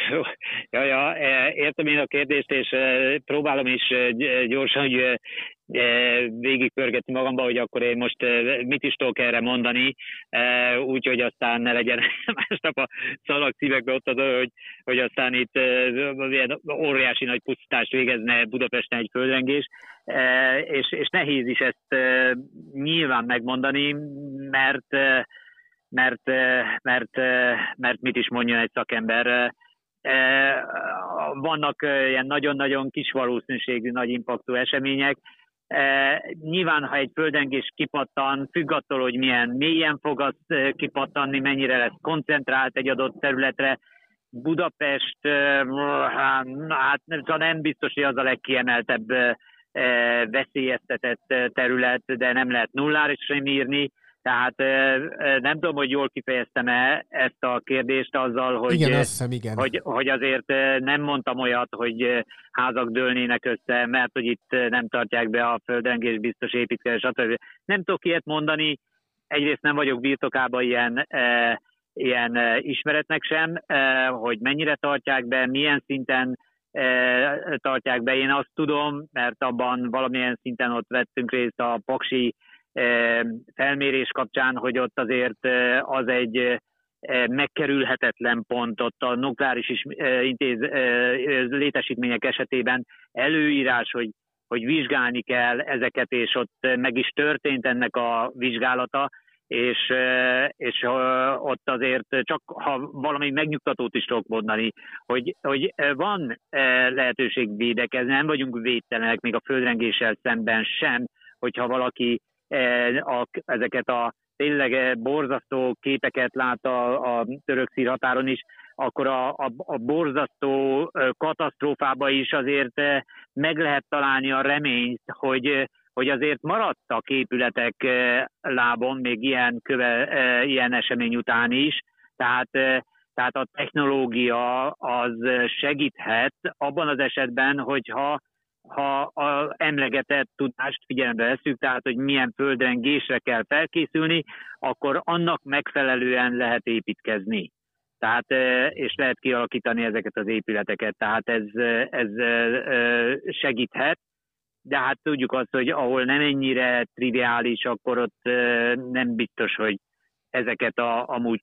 ja, ja, e, értem én a kérdést, és e, próbálom is e, gyorsan, hogy végigpörgetni magamba, hogy akkor én most mit is tudok erre mondani, úgyhogy aztán ne legyen másnap a szalag szívekbe ott az, hogy, hogy aztán itt ilyen óriási nagy pusztítást végezne Budapesten egy földrengés, és, és nehéz is ezt nyilván megmondani, mert mert, mert, mert mit is mondjon egy szakember. Vannak ilyen nagyon-nagyon kis valószínűségű nagy impaktú események, nyilván, ha egy földengés kipattan, függ attól, hogy milyen mélyen fog az kipattanni, mennyire lesz koncentrált egy adott területre. Budapest, hát nem biztos, hogy az a legkiemeltebb veszélyeztetett terület, de nem lehet nullára sem írni. Tehát nem tudom, hogy jól kifejeztem-e ezt a kérdést azzal, hogy, igen, azt hiszem, igen. hogy, hogy azért nem mondtam olyat, hogy házak dőlnének össze, mert hogy itt nem tartják be a földrengés biztos építkezés, stb. Nem tudok ilyet mondani, egyrészt nem vagyok birtokában ilyen, ilyen ismeretnek sem, hogy mennyire tartják be, milyen szinten tartják be. Én azt tudom, mert abban valamilyen szinten ott vettünk részt a Paksi felmérés kapcsán, hogy ott azért az egy megkerülhetetlen pont ott a nukleáris is, intéz, létesítmények esetében előírás, hogy, hogy vizsgálni kell ezeket, és ott meg is történt ennek a vizsgálata, és, és ott azért csak ha valami megnyugtatót is tudok mondani, hogy, hogy van lehetőség védekezni, nem vagyunk védtelenek még a földrengéssel szemben sem, hogyha valaki a, ezeket a tényleg borzasztó képeket lát a, a török szír határon is, akkor a, a, a borzasztó katasztrófába is azért meg lehet találni a reményt, hogy, hogy azért maradtak épületek lábon, még ilyen, köve, ilyen esemény után is, Tehát, tehát a technológia az segíthet abban az esetben, hogyha ha a emlegetett tudást figyelembe veszük, tehát hogy milyen földrengésre kell felkészülni, akkor annak megfelelően lehet építkezni. Tehát, és lehet kialakítani ezeket az épületeket, tehát ez, ez segíthet, de hát tudjuk azt, hogy ahol nem ennyire triviális, akkor ott nem biztos, hogy ezeket a amúgy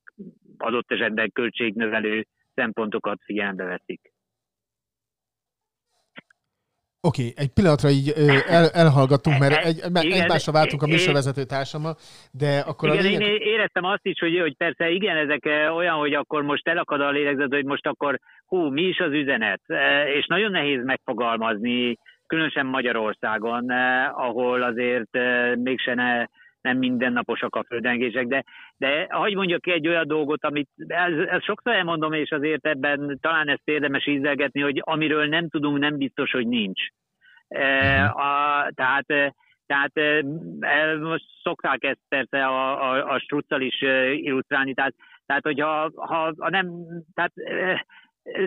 adott esetben költségnövelő szempontokat figyelembe veszik. Oké, okay, egy pillanatra így el, elhallgattunk, mert egy, igen, egymásra váltunk a műsorvezető társammal, de akkor igen, a lényeg... én éreztem azt is, hogy, hogy persze igen, ezek olyan, hogy akkor most elakad a lélegzet, hogy most akkor hú, mi is az üzenet, és nagyon nehéz megfogalmazni, különösen Magyarországon, ahol azért mégse ne, nem mindennaposak a földrengések, de, de hagyj mondjak ki egy olyan dolgot, amit ez, ez sokszor elmondom, és azért ebben talán ezt érdemes ízelgetni, hogy amiről nem tudunk, nem biztos, hogy nincs. E, a, tehát tehát e, most szokták ezt persze a, a, a struccal is illusztrálni, tehát, tehát hogyha ha, ha nem, tehát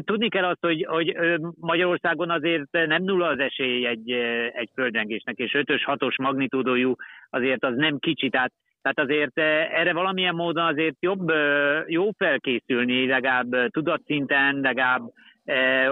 Tudni kell azt, hogy, hogy Magyarországon azért nem nulla az esély egy, egy földrengésnek, és 5-ös, 6-os magnitúdójú azért az nem kicsi, tehát, tehát azért erre valamilyen módon azért jobb, jó felkészülni, legalább tudatszinten, legalább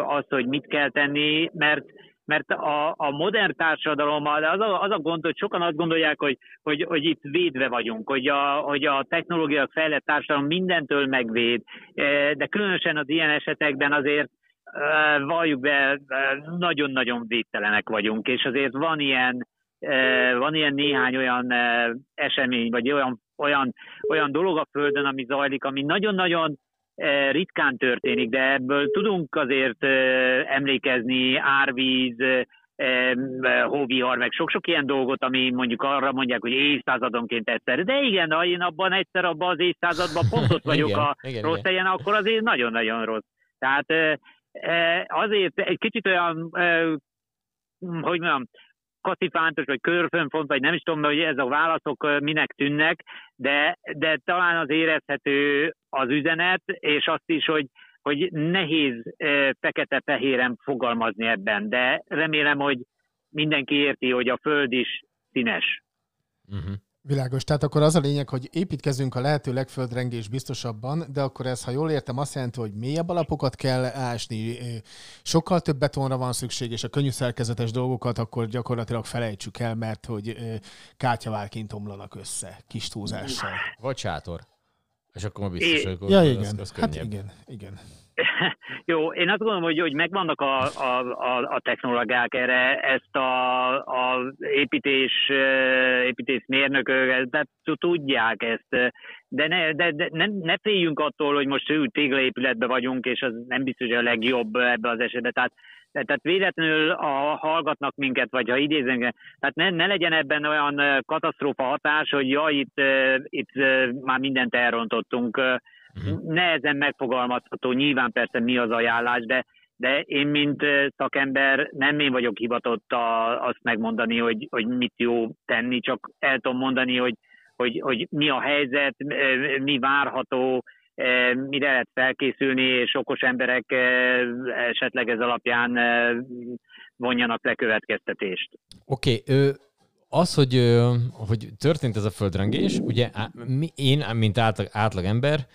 az, hogy mit kell tenni, mert mert a, a modern társadalommal az a, az a gond, hogy sokan azt gondolják, hogy, hogy, hogy itt védve vagyunk, hogy a, hogy a technológia fejlett társadalom mindentől megvéd, e, de különösen az ilyen esetekben azért e, valljuk be, e, nagyon-nagyon védtelenek vagyunk, és azért van ilyen, van ilyen néhány olyan esemény, vagy olyan, olyan, olyan dolog a Földön, ami zajlik, ami nagyon-nagyon ritkán történik, de ebből tudunk azért eh, emlékezni, árvíz, eh, hóvihar, meg sok-sok ilyen dolgot, ami mondjuk arra mondják, hogy évszázadonként egyszer. De igen, ha én abban egyszer abban az évszázadban pont ott vagyok igen, a igen, rossz helyen, akkor azért nagyon-nagyon rossz. Tehát azért egy kicsit olyan, hogy mondjam, kacifántos, vagy körfönfont, vagy nem is tudom, hogy ez a válaszok minek tűnnek, de, de talán az érezhető az üzenet, és azt is, hogy, hogy nehéz fekete-fehéren fogalmazni ebben, de remélem, hogy mindenki érti, hogy a Föld is színes. Uh-huh. Világos. Tehát akkor az a lényeg, hogy építkezünk a lehető legföldrengés biztosabban, de akkor ez, ha jól értem, azt jelenti, hogy mélyebb alapokat kell ásni, sokkal több betonra van szükség, és a könnyű szerkezetes dolgokat akkor gyakorlatilag felejtsük el, mert hogy kártyaválként omlanak össze, kis túlzással. Vagy sátor. És akkor biztos, hogy ja, igen. Az, az hát igen, igen. Jó, én azt gondolom, hogy, hogy megvannak a, a, a, a technológiák erre, ezt a, a építés, építészmérnökök de tudják ezt, de, ne, de, de ne, ne féljünk attól, hogy most ő téglaépületben vagyunk, és az nem biztos, hogy a legjobb ebbe az esetben. Tehát, tehát véletlenül a, hallgatnak minket, vagy ha idézünk, tehát ne, ne legyen ebben olyan katasztrófa hatás, hogy ja, itt, itt már mindent elrontottunk uh-huh. nehezen megfogalmazható, nyilván persze mi az ajánlás, de, de én, mint szakember, nem én vagyok hivatott a, azt megmondani, hogy, hogy mit jó tenni, csak el tudom mondani, hogy, hogy, hogy mi a helyzet, mi várható, mire lehet felkészülni, és okos emberek esetleg ez alapján vonjanak le következtetést. Oké, okay, az, hogy, hogy történt ez a földrengés, ugye én, mint átlag, átlag ember,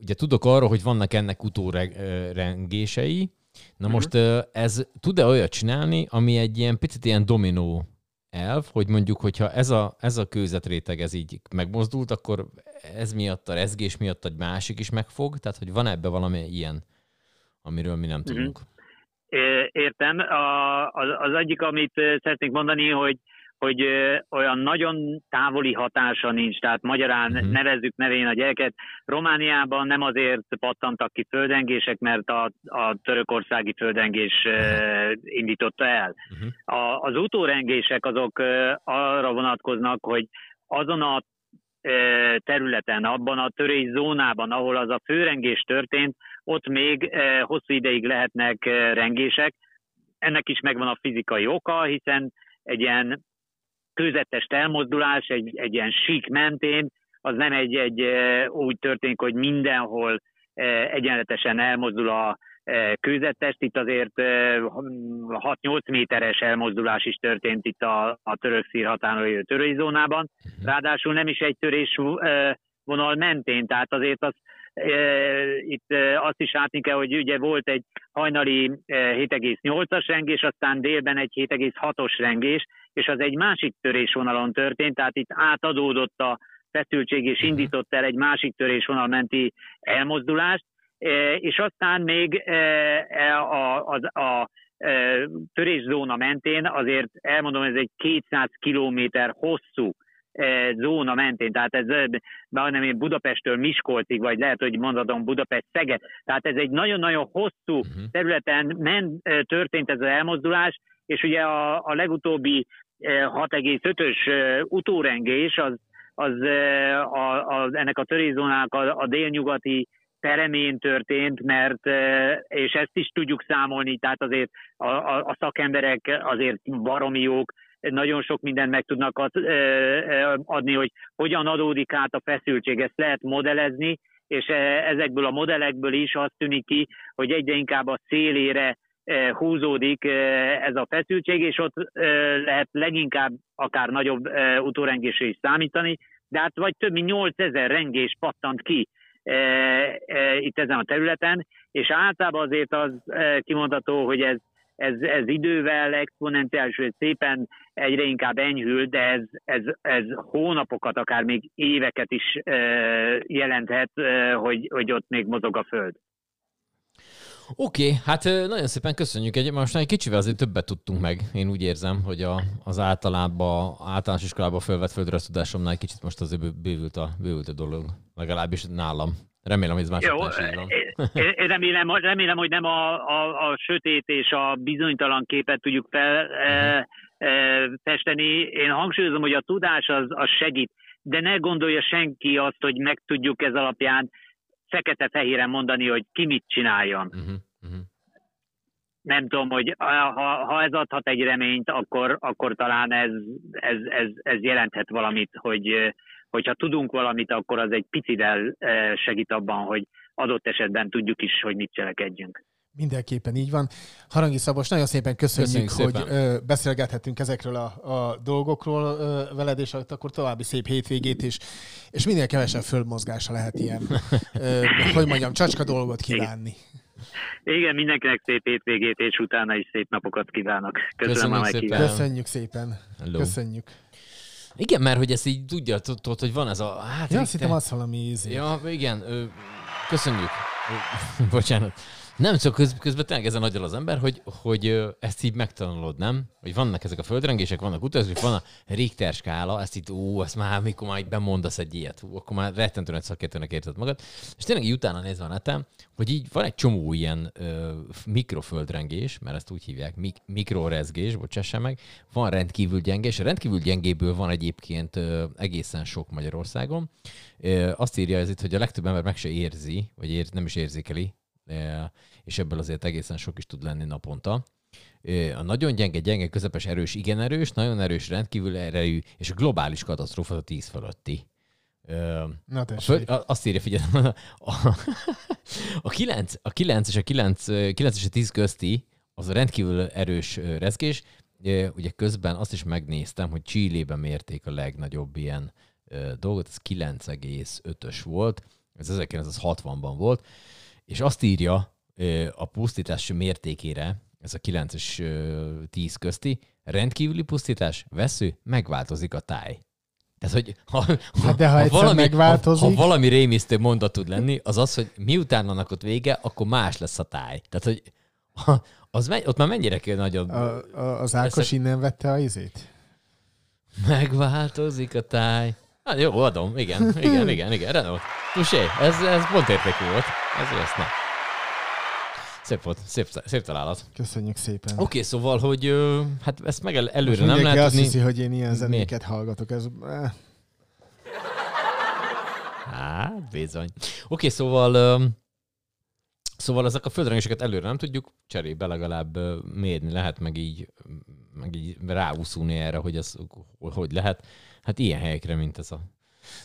ugye tudok arról, hogy vannak ennek utórengései, Na uh-huh. most ez tud-e olyat csinálni, ami egy ilyen picit ilyen dominó elv, hogy mondjuk, hogyha ez a, ez a kőzetréteg ez így megmozdult, akkor ez miatt, a rezgés miatt egy másik is megfog, tehát hogy van ebbe valami ilyen, amiről mi nem uh-huh. tudunk. Értem. A, az, az egyik, amit szeretnék mondani, hogy hogy olyan nagyon távoli hatása nincs, tehát magyarán uh-huh. nevezzük nevén a gyereket. Romániában nem azért pattantak ki földengések, mert a, a törökországi földengés uh-huh. indította el. Uh-huh. A, az utórengések azok arra vonatkoznak, hogy azon a területen, abban a törés zónában, ahol az a főrengés történt, ott még hosszú ideig lehetnek rengések. Ennek is megvan a fizikai oka, hiszen egy ilyen kőzetes elmozdulás egy, egy ilyen sík mentén, az nem egy, egy ö, úgy történik, hogy mindenhol ö, egyenletesen elmozdul a ö, kőzettest. Itt azért ö, 6-8 méteres elmozdulás is történt itt a, a török szír határon lévő törőzónában. Ráadásul nem is egy törés vonal mentén, tehát azért az e, itt azt is látni kell, hogy ugye volt egy hajnali e, 7,8-as rengés, aztán délben egy 7,6-os rengés, és az egy másik törésvonalon történt, tehát itt átadódott a feszültség, és indított el egy másik törésvonal menti elmozdulást, és aztán még e, a, a, a törészóna mentén azért elmondom, ez egy 200 kilométer hosszú zóna mentén, tehát ez majdnem én Budapesttől Miskolcig, vagy lehet, hogy mondhatom Budapest Szeged, tehát ez egy nagyon-nagyon hosszú Mhm. területen men, eh, történt ez az elmozdulás, és ugye a, a legutóbbi eh, 6,5-ös eh, utórengés az, az a, a, ennek a törészónának a, a délnyugati peremén történt, mert, és ezt is tudjuk számolni, tehát azért a, a, a szakemberek azért baromi jók, nagyon sok mindent meg tudnak adni, hogy hogyan adódik át a feszültség. Ezt lehet modellezni, és ezekből a modellekből is azt tűnik ki, hogy egyre inkább a szélére húzódik ez a feszültség, és ott lehet leginkább akár nagyobb utórengésre is számítani, de hát vagy több mint 8000 rengés pattant ki itt ezen a területen, és általában azért az ö, kimondható, hogy ez ez, ez idővel exponenciális, vagy szépen egyre inkább enyhül, de ez, ez, ez hónapokat, akár még éveket is jelenthet, hogy, hogy ott még mozog a Föld. Oké, okay, hát nagyon szépen köszönjük. Egy, most egy kicsivel azért többet tudtunk meg. Én úgy érzem, hogy a, az általában, általános iskolában felvett földrajz tudásomnál kicsit most azért bő- bővült a, bővült a dolog. Legalábbis nálam. Remélem, hogy ez Jó, is így van. én remélem, remélem, hogy nem a, a, a sötét és a bizonytalan képet tudjuk fel, e, e, festeni. Én hangsúlyozom, hogy a tudás az, az segít, de ne gondolja senki azt, hogy meg tudjuk ez alapján fekete-fehéren mondani, hogy ki mit csináljon. Uh-huh, uh-huh. nem tudom, hogy ha, ha ez adhat egy reményt, akkor, akkor talán ez, ez, ez, ez jelenthet valamit, hogy hogyha tudunk valamit, akkor az egy picivel eh, segít abban, hogy adott esetben tudjuk is, hogy mit cselekedjünk. Mindenképpen így van. Harangi Szabos, nagyon szépen köszönjük, Köszönjük hogy szépen. beszélgethetünk ezekről a, a dolgokról veled, és akkor további szép hétvégét is, és minél kevesebb földmozgása lehet ilyen, hogy mondjam, csacska dolgot kívánni. Igen, mindenkinek szép hétvégét, és utána is szép napokat kívánok. Köszönöm Köszönjük a szépen. meghívást. Köszönjük szépen. Hello. Köszönjük. Igen, mert hogy ezt így tudja, tudod, hogy van ez a... Hát, Ja, azt hittem az valami ízé. Ja, igen, köszönjük. Bocsánat. Nem, csak köz, közben tényleg ezen agyal az ember, hogy, hogy ezt így megtanulod, nem? Hogy vannak ezek a földrengések, vannak utazások, van a Richter skála, ezt itt, ú, ezt már, mikor már így bemondasz egy ilyet, ú, akkor már rettentően egy szakértőnek érted magad. És tényleg így utána nézve a neten, hogy így van egy csomó ilyen ö, mikroföldrengés, mert ezt úgy hívják, mik, mikrorezgés, bocsássa meg, van rendkívül gyenge, és a rendkívül gyengéből van egyébként ö, egészen sok Magyarországon. Ö, azt írja ez itt, hogy a legtöbb ember meg se érzi, vagy ér, nem is érzékeli, és ebből azért egészen sok is tud lenni naponta. A nagyon gyenge, gyenge, közepes, erős, igen erős, nagyon erős, rendkívül erejű, és a globális katasztrófa a 10 fölötti. Na a tessék. a- azt írja, figyelj, a, a, 9, a 9 és a 9, 9 és a 10 közti az a rendkívül erős rezgés. Ugye közben azt is megnéztem, hogy Csillében mérték a legnagyobb ilyen dolgot, ez 9,5-ös volt, ez 1960-ban volt, és azt írja a pusztítás mértékére, ez a 9 és ö, 10 közti, rendkívüli pusztítás, vesző, megváltozik a táj. Tehát, hogy ha, ha, Hát de ha egyszer megváltozik- Ha, ha valami rémisztő mondat tud lenni, az az, hogy miután annak ott vége, akkor más lesz a táj. Tehát, hogy ha, az megy, ott már mennyire kell nagyon... A, a, az Ákos Ezt- innen vette a izét? Megváltozik a táj. Hát jó, adom. Igen, igen, igen, igen. Renault. Tusé, ez, ez pont értékű volt. Ez lesz, na. Szép volt, szép, szép találat. Köszönjük szépen. Oké, okay, szóval, hogy hát ezt meg el, előre Most nem lehet azt hiszi, hogy én ilyen zenéket hallgatok. Ez, eh, Hát, bizony. Oké, okay, szóval, szóval ezek a földrengéseket előre nem tudjuk, cserébe legalább mérni lehet, meg így, meg így ráúszulni erre, hogy ez hogy lehet. Hát ilyen helyekre, mint ez a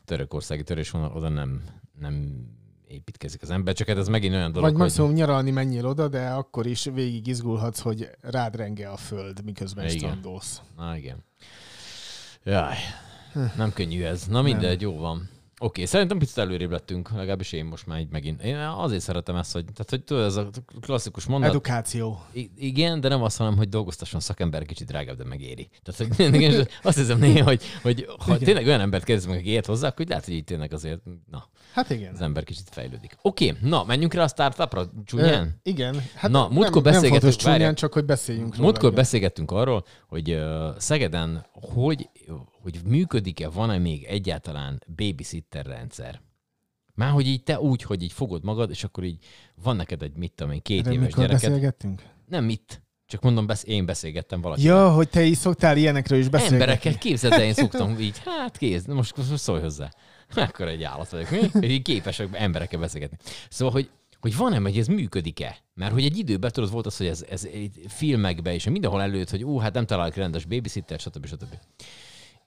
törökországi törésvonal, oda nem, nem építkezik az ember, csak hát ez megint olyan dolog, Vagy hogy... maximum nyaralni menjél oda, de akkor is végig izgulhatsz, hogy rád renge a föld, miközben Igen. strandolsz. Na igen. Jaj, nem könnyű ez. Na mindegy, jó van. Oké, szerintem picit előrébb lettünk, legalábbis én most már így megint. Én azért szeretem ezt, hogy, tehát, hogy tudod, ez a klasszikus mondat. Edukáció. I- igen, de nem azt mondom, hogy dolgoztasson szakember, kicsit drágább, de megéri. Tehát, hogy igen, azt hiszem néha, hogy, hogy ha Igen. tényleg olyan embert kérdezünk, aki ilyet hozzá, akkor lehet, hogy így tényleg azért, na, Hát igen. az ember kicsit fejlődik. Oké, na, menjünk rá a startupra, csúnyán. Ö, igen. Hát Na, nem, múltkor nem beszélgettünk- fontos csúnyán, csak hogy beszéljünk. Múltkor beszélgettünk arról, hogy uh, Szegeden hogy, hogy működik-e, van-e még egyáltalán babysitter rendszer. Már hogy így te úgy, hogy így fogod magad, és akkor így van neked egy, mit tudom én, két Erről éves gyereked. beszélgettünk? Nem mit, csak mondom, besz- én beszélgettem valakivel. Ja, hogy te is szoktál ilyenekről is beszélgetni. Emberekkel, képzeld el, én szoktam így, hát kész, na most, most szólj hozzá. Akkor egy állat vagyok, mi? Így képesek emberekkel beszélgetni. Szóval, hogy, hogy van-e, hogy ez működik-e? Mert hogy egy időben tudod, volt az, hogy ez, ez filmekben és mindenhol előtt, hogy ú, hát nem találok rendes babysitter, stb. stb.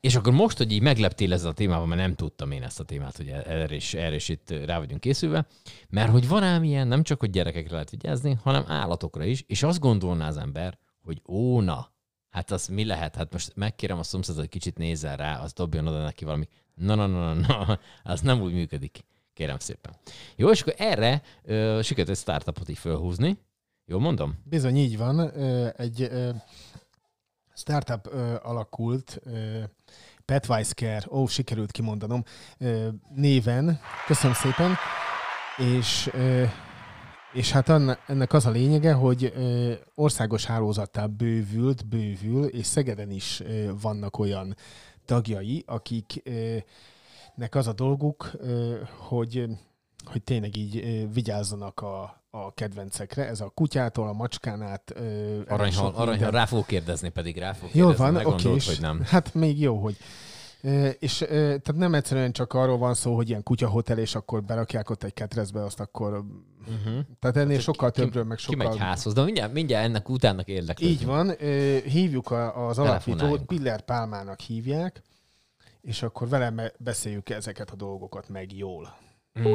És akkor most, hogy így megleptél ezzel a témával, mert nem tudtam én ezt a témát, hogy erre is, erre is itt rá vagyunk készülve, mert hogy van ám ilyen, nem csak, hogy gyerekekre lehet vigyázni, hanem állatokra is, és azt gondolná az ember, hogy ó, na, hát az mi lehet? Hát most megkérem a szomszédot, hogy kicsit nézzen rá, az dobjon oda neki valami. Na, na, na, na, na, az nem úgy működik. Kérem szépen. Jó, és akkor erre ö, sikerült egy startupot így fölhúzni. Jól mondom? Bizony így van. Egy startup ö, alakult, ö, Petwise Care, ó, sikerült kimondanom, ö, néven. Köszönöm szépen. És, ö, és hát ennek az a lényege, hogy országos hálózattá bővült, bővül, és Szegeden is vannak olyan tagjai, akiknek az a dolguk, hogy hogy tényleg így vigyázzanak a, a kedvencekre. Ez a kutyától, a macskán át. ö, Aranyhal, aranyhal, rá fogok kérdezni, pedig rá fogok Jó kérdezni, van, oké. hogy nem. Hát még jó, hogy. És tehát nem egyszerűen csak arról van szó, hogy ilyen kutyahotel, és akkor berakják ott egy ketrezbe, azt akkor... Uh-huh. Tehát ennél Hát, sokkal ki- többről, meg sokkal... házhoz, de mindjárt, mindjárt ennek utána érdeklődni. Így van, hívjuk az alapítót. Piller Pálmának hívják, és akkor vele beszéljük ezeket a dolgokat meg jól. Na,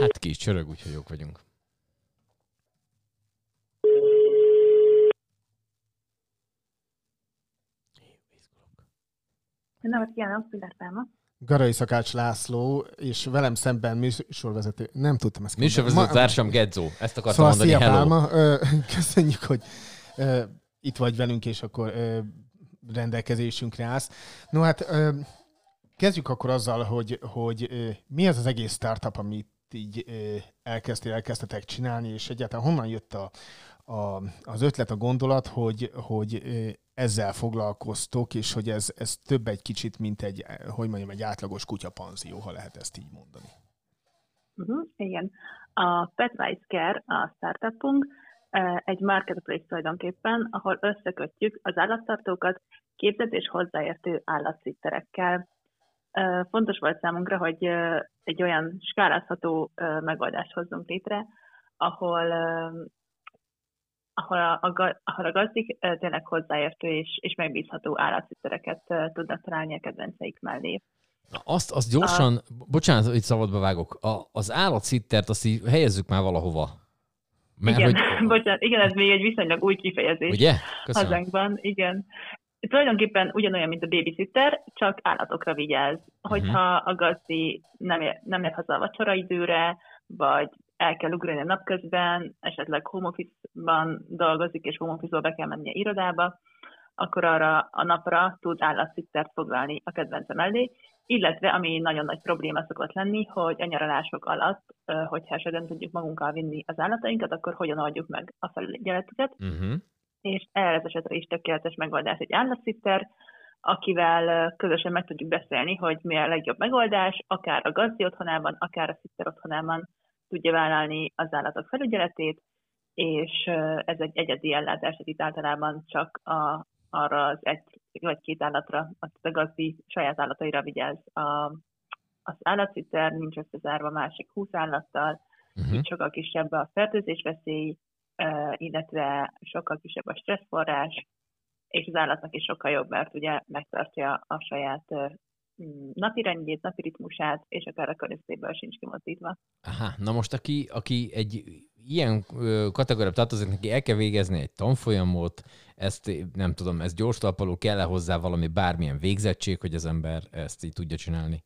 hát ki is csörög, úgyhogy jók vagyunk. Napot kívánok, Pillár Pálma. Garai Szakács László, és velem szemben műsorvezető, nem tudtam ezt Műsorvezető Ma- társam Gedzó. Ezt akartam Szóval mondani, szia hello. Pálma, köszönjük, hogy ö, itt vagy velünk, és akkor ö, rendelkezésünkre állsz. No hát ö, kezdjük akkor azzal, hogy, hogy ö, mi az az egész startup, amit így ö, elkezdtél, elkezdtetek csinálni, és egyáltalán honnan jött a, a, az ötlet, a gondolat, hogy, hogy ezzel foglalkoztok, és hogy ez, ez több egy kicsit, mint egy, hogy mondjam, egy átlagos kutyapanzió, ha lehet ezt így mondani. Uh-huh, igen. A Petwise Care, a startupunk, egy marketplace tulajdonképpen, ahol összekötjük az állattartókat képzett és hozzáértő állatsitterekkel. Eh, Fontos volt számunkra, hogy egy olyan skálázható megoldást hozzunk létre, ahol ahol a, a, ahol a gazdik tényleg hozzáértő és, és megbízható állatsittereket eh, tudnak találni a kedvenceik mellé. Na, Azt, azt gyorsan, bocsánat, hogy szabadba vágok, a, az állatszittert azt így helyezzük már valahova. Mert igen, hogy, bocsánat, igen, ez még egy viszonylag új kifejezés ugye? Köszönöm. hazánkban, igen. Tulajdonképpen ugyanolyan, mint a babysitter, csak állatokra vigyáz. Hogyha a gazdi nem ér, nem ér haza a vacsoraidőre, vagy el kell ugrani a napközben, esetleg home office-ban dolgozik, és home office be kell mennie irodába, akkor arra a napra tud állatszittert foglalni a kedvence mellé, illetve ami nagyon nagy probléma szokott lenni, hogy a nyaralások alatt, hogyha esetleg tudjuk magunkkal vinni az állatainkat, akkor hogyan oldjuk meg a felügyeletüket, Uh-huh. és erre az esetre is tökéletes megoldás egy állatszitter, akivel közösen meg tudjuk beszélni, hogy mi a legjobb megoldás, akár a gazdi otthonában, akár a szitter otthonában tudja vállalni az állatok felügyeletét, és ez egy egyedi ellátás, tehát itt általában csak a, arra az egy vagy két állatra, az a gazdi saját állataira vigyáz a, az állatszitter, nincs összezárva másik húsz állattal, Uh-huh. így sokkal kisebb a fertőzés veszély, eh, illetve sokkal kisebb a stresszforrás, és az állatnak is sokkal jobb, mert ugye megtartja a saját napi rendjét, napi ritmusát, és akár a környezetéből sincs kimozdítva. Aha, na most aki, aki egy ilyen kategóriába tartozik, neki el kell végezni egy tanfolyamot, ezt nem tudom, ez gyors talpaló, kell-e hozzá valami bármilyen végzettség, hogy az ember ezt így tudja csinálni?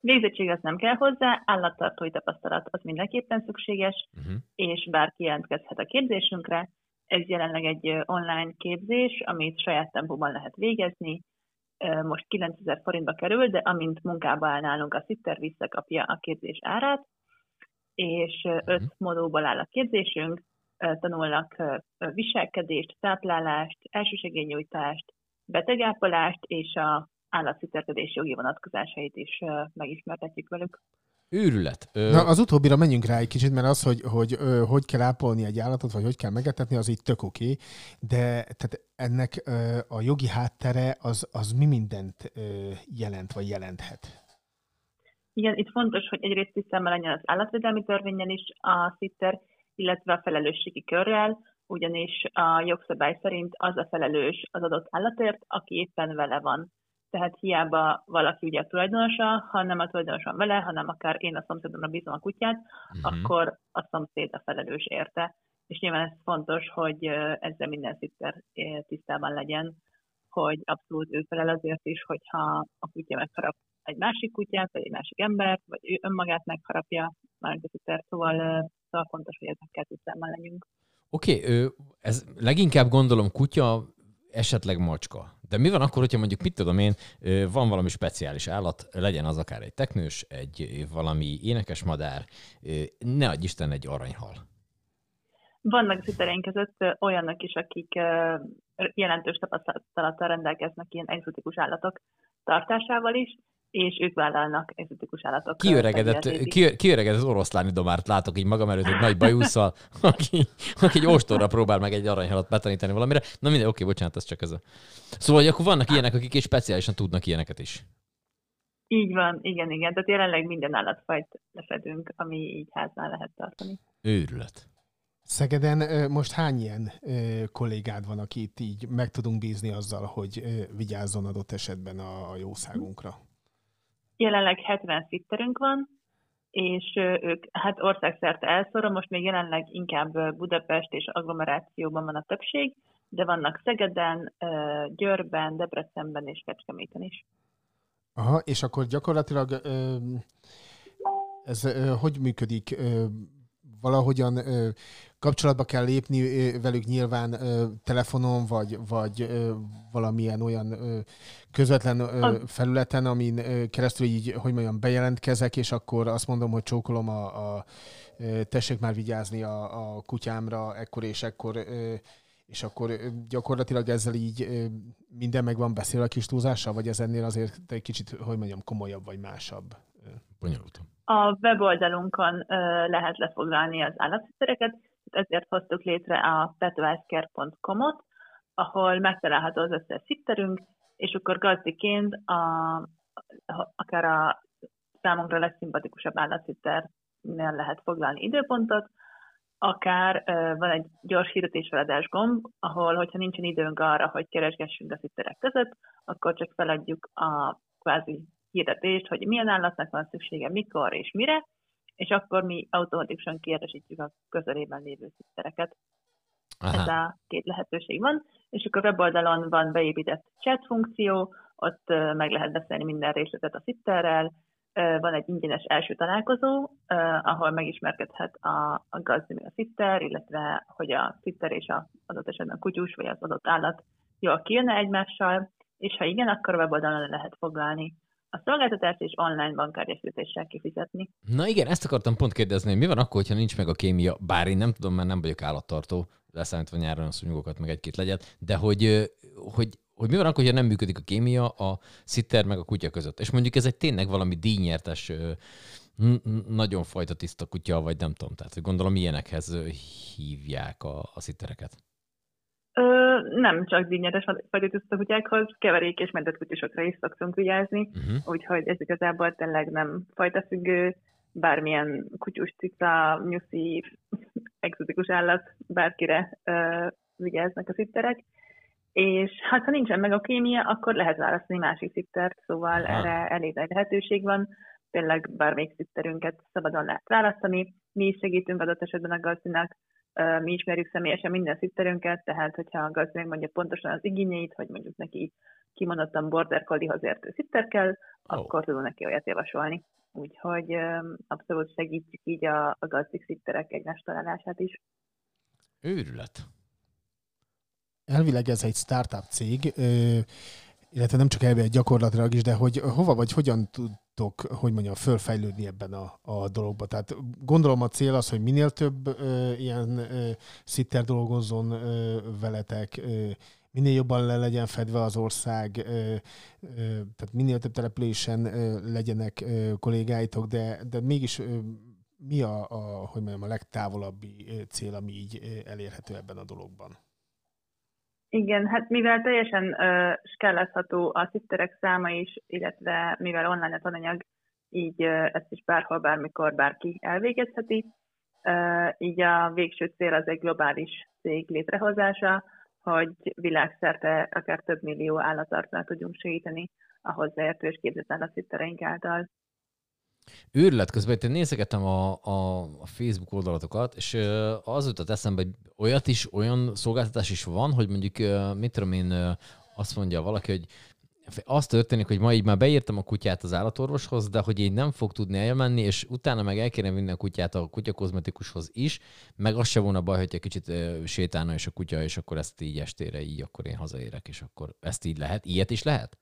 Végzettség az nem kell hozzá, állattartói tapasztalat az mindenképpen szükséges, Uh-huh. és bárki jelentkezhet a képzésünkre. Ez jelenleg egy online képzés, amit saját tempóban lehet végezni. Most 9000 forintba kerül, de amint munkába áll nálunk, a szitter visszakapja a képzés árát, és ö, öt modulból áll a képzésünk, tanulnak viselkedést, táplálást, elsősegélynyújtást, betegápolást és a állatszitterkedés jogi vonatkozásait is megismertetjük velük. Őrület. Ö, Na, az utóbbira menjünk rá egy kicsit, mert az, hogy hogy, ö, hogy kell ápolni egy állatot, vagy hogy kell megetetni, az így tök oké, de tehát ennek ö, a jogi háttere az, az mi mindent ö, jelent, vagy jelenthet? Igen, itt fontos, hogy egyrészt tisztában legyen az állatvédelmi törvényen is a szitter, illetve a felelősségi körrel, ugyanis a jogszabály szerint az a felelős az adott állatért, aki éppen vele van. Tehát hiába valaki ugye a tulajdonosa, ha nem a tulajdonos van vele, hanem akár én a szomszédomra bízom a kutyát, mhm. akkor a szomszéd a felelős érte. És nyilván ez fontos, hogy ezzel minden szitter tisztában legyen, hogy abszolút ő felel azért is, hogyha a kutya megharap egy másik kutyát, vagy egy másik embert, vagy ő önmagát megharapja, már a szitter, szóval, szóval fontos, hogy ezekkel tisztában legyünk. Oké, okay, ez leginkább gondolom kutya, esetleg macska. De mi van akkor, hogyha mondjuk, mit tudom én, van valami speciális állat, legyen az akár egy teknős, egy valami énekes madár, ne adj Isten egy aranyhal. Vannak szittereink között olyanok is, akik jelentős tapasztalattal rendelkeznek ilyen egzotikus állatok tartásával is, és ők vállalnak egzotikus állatok. Kiöregedett, kiöregedett oroszláni domárt látok így magam előtt egy nagy bajusszal, aki, aki egy ostorra próbál meg egy aranyhalat betanítani valamire. Na minden, oké, bocsánat, ez csak ez a... Szóval, hogy akkor vannak ilyenek, akik is speciálisan tudnak ilyeneket is. Így van, igen, igen. Tehát jelenleg minden állatfajt lefedünk, ami így háznál lehet tartani. Őrület. Szegeden most hány ilyen kollégád van, akit így meg tudunk bízni azzal, hogy vigyázzon adott esetben a, a jószágunkra? Jelenleg 70 szitterünk van, és ők hát országszerte elszóra, most még jelenleg inkább Budapest és agglomerációban van a többség, de vannak Szegeden, Győrben, Debrecenben és Kecskeméten is. Aha, és akkor gyakorlatilag ez hogy működik? Valahogyan ö, kapcsolatba kell lépni ö, velük nyilván ö, telefonon, vagy, vagy ö, valamilyen olyan ö, közvetlen ö, felületen, amin ö, keresztül így, hogy mondjam, bejelentkezek, és akkor azt mondom, hogy csókolom a, a ö, tessék már vigyázni a, a kutyámra ekkor és ekkor, ö, és akkor gyakorlatilag ezzel így ö, minden meg van beszélve a kis túlzással, vagy ez ennél azért egy kicsit, hogy mondjam, komolyabb vagy másabb? Bonyolult. A weboldalunkon lehet lefoglalni az állatszittereket, ezért hoztuk létre a petweisker.com-ot, ahol megtalálható az összes szitterünk, és akkor gazdiként a, akár a számunkra legszimpatikusabb állatsitternél lehet foglalni időpontot, akár van egy gyors hirdetésfeladás gomb, ahol, hogyha nincsen időnk arra, hogy keresgessünk a szitterek között, akkor csak feladjuk a kvázi hirdetést, hogy milyen állatnak van szüksége, mikor és mire, és akkor mi automatikusan kiértesítjük a közelében lévő szittereket. Ez Aha. a két lehetőség van, és akkor a weboldalon van beépített chat funkció, ott meg lehet beszélni minden részletet a szitterrel, van egy ingyenes első találkozó, ahol megismerkedhet a, a gazdi meg a szitter, illetve hogy a szitter és a adott esetben a kutyus vagy az adott állat jól kijönne egymással, és ha igen, akkor a weboldalon le lehet foglalni a szolgáltatást és online bankártyás fizetéssel kifizetni. Na igen, ezt akartam pont kérdezni, mi van akkor, hogyha nincs meg a kémia, bár én nem tudom, mert nem vagyok állattartó, leszámítva nyáron a szúnyogokat, meg egy-két legyet, de hogy, hogy, hogy mi van akkor, hogyha nem működik a kémia a szitter meg a kutya között. És mondjuk ez egy tényleg valami díjnyertes, nagyon fajta tiszta kutya, vagy nem tudom, tehát gondolom ilyenekhez hívják a, a szittereket. Nem csak díjnyetes fajtiszta kutyákhoz, keverék és mentett kutyusokra is szoktunk vigyázni, Uh-huh. úgyhogy ez igazából tényleg nem fajtafüggő, bármilyen kutyus, cica, nyuszi, egzotikus állat, bárkire ö, vigyáznak a szitterek. és hát ha nincsen meg a kémia, akkor lehet választani másik szittert, szóval Aha. erre elég nagy lehetőség van. Tényleg bármelyik szitterünket szabadon lehet választani. Mi is segítünk adott esetben a gazdinak, mi ismerjük személyesen minden szitterünket, tehát hogyha a gazdi megmondja pontosan az igényeit, hogy mondjuk neki kimondottan border collie-hoz értő szitter kell, Ó. akkor tudunk neki olyat javasolni. Úgyhogy abszolút segítjük így a, a gazdik szitterek egymás találását is. Őrület. Elvileg ez egy startup cég, ö, illetve nem csak elvileg gyakorlatilag is, de hogy hova vagy hogyan tudtok, hogy mondjam, fölfejlődni ebben a, a dologba. Tehát gondolom a cél az, hogy minél több ö, ilyen ö, szitter dolgozzon ö, veletek, ö, minél jobban le legyen fedve az ország, ö, ö, tehát minél több településen ö, legyenek ö, kollégáitok, de, de mégis ö, mi a, a, hogy mondjam, a legtávolabbi cél, ami így elérhető ebben a dologban? Igen, hát mivel teljesen uh, skálázható a szitterek száma is, illetve mivel online a tananyag, így uh, ezt is bárhol, bármikor bárki elvégezheti. Uh, így a végső cél az egy globális cég létrehozása, hogy világszerte akár több millió állatartnál tudjunk segíteni a hozzáértő és képzett állatszittereink által. Őrület közben én nézegettem a, a, a Facebook oldalatokat, és az jutott eszembe, hogy olyat is, olyan szolgáltatás is van, hogy mondjuk, mit tudom én, azt mondja valaki, hogy az történik, hogy ma így már beírtam a kutyát az állatorvoshoz, de hogy így nem fog tudni elmenni, és utána meg el kéne vinni a kutyát a kutyakozmetikushoz is, meg az se volna baj, hogyha kicsit ö, sétálna is a kutya, és akkor ezt így estére így, akkor én hazaérek, és akkor ezt így lehet. Ilyet is lehet?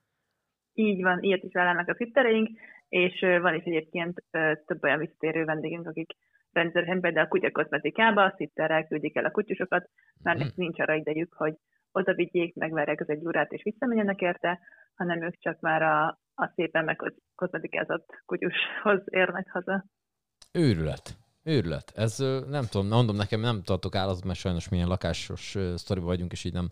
Így van, ilyet is vállalnak a szittereink, és van is egyébként több olyan visszatérő vendégünk, akik rendszeresen például a kutya kozmetikába, a szitterrel küldik el a kutyusokat, mert nekik nincs arra idejük, hogy oda vigyék, megverják az egy órát és visszamenjenek érte, hanem ők csak már a, a szépen megkozmetikázott kutyushoz érnek haza. Őrület. Őrület. Ez nem tudom, mondom nekem, nem tartok állatot, mert sajnos milyen lakásos sztoriba vagyunk, és így nem,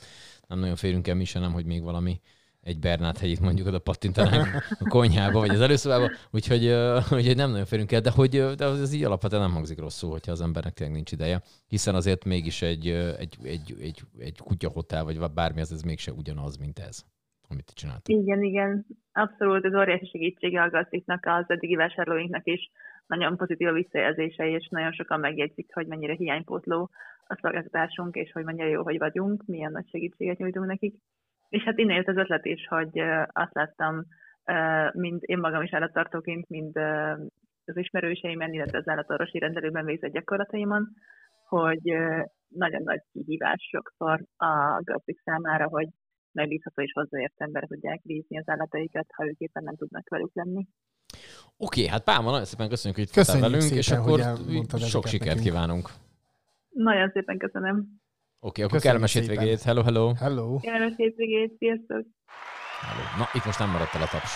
nem nagyon férünk el mi sem, nem, hogy még valami egy Bernát hegyit mondjuk oda pattintanánk a konyhába, vagy az előszobába, úgyhogy, ö, úgyhogy nem nagyon férünk el, de hogy de ez így alapvetően nem hangzik rosszul, hogyha az embernek tényleg nincs ideje, hiszen azért mégis egy, egy, egy, egy, egy kutyahotel, vagy bármi, az ez mégse ugyanaz, mint ez, amit ti csináltok. Igen, igen, abszolút, ez óriási segítsége a gazdiknak, az eddigi vásárlóinknak is nagyon pozitív a visszajelzése, és nagyon sokan megjegyzik, hogy mennyire hiánypótló a szolgáltatásunk, és hogy mennyire jó, hogy vagyunk, milyen nagy segítséget nyújtunk nekik. És hát innen jött az ötlet is, hogy azt láttam, mind én magam is állattartóként, mind az ismerőseimen, illetve az állatorvosi rendelőben végzett gyakorlataimon, hogy nagyon nagy kihívás sokszor a gazdik számára, hogy megbízható és hozzáért emberek tudják bízni az állataikat, ha ők éppen nem tudnak velük lenni. Oké, hát Pálma, nagyon szépen köszönjük, hogy itt voltál velünk, és akkor sok sikert nekünk. kívánunk. Nagyon szépen köszönöm. Oké, akkor kellemes hétvégét. Hello, hello. Hello! Kellemes hétvégét, sziasztok! hello. Na, itt most nem maradt el a taps.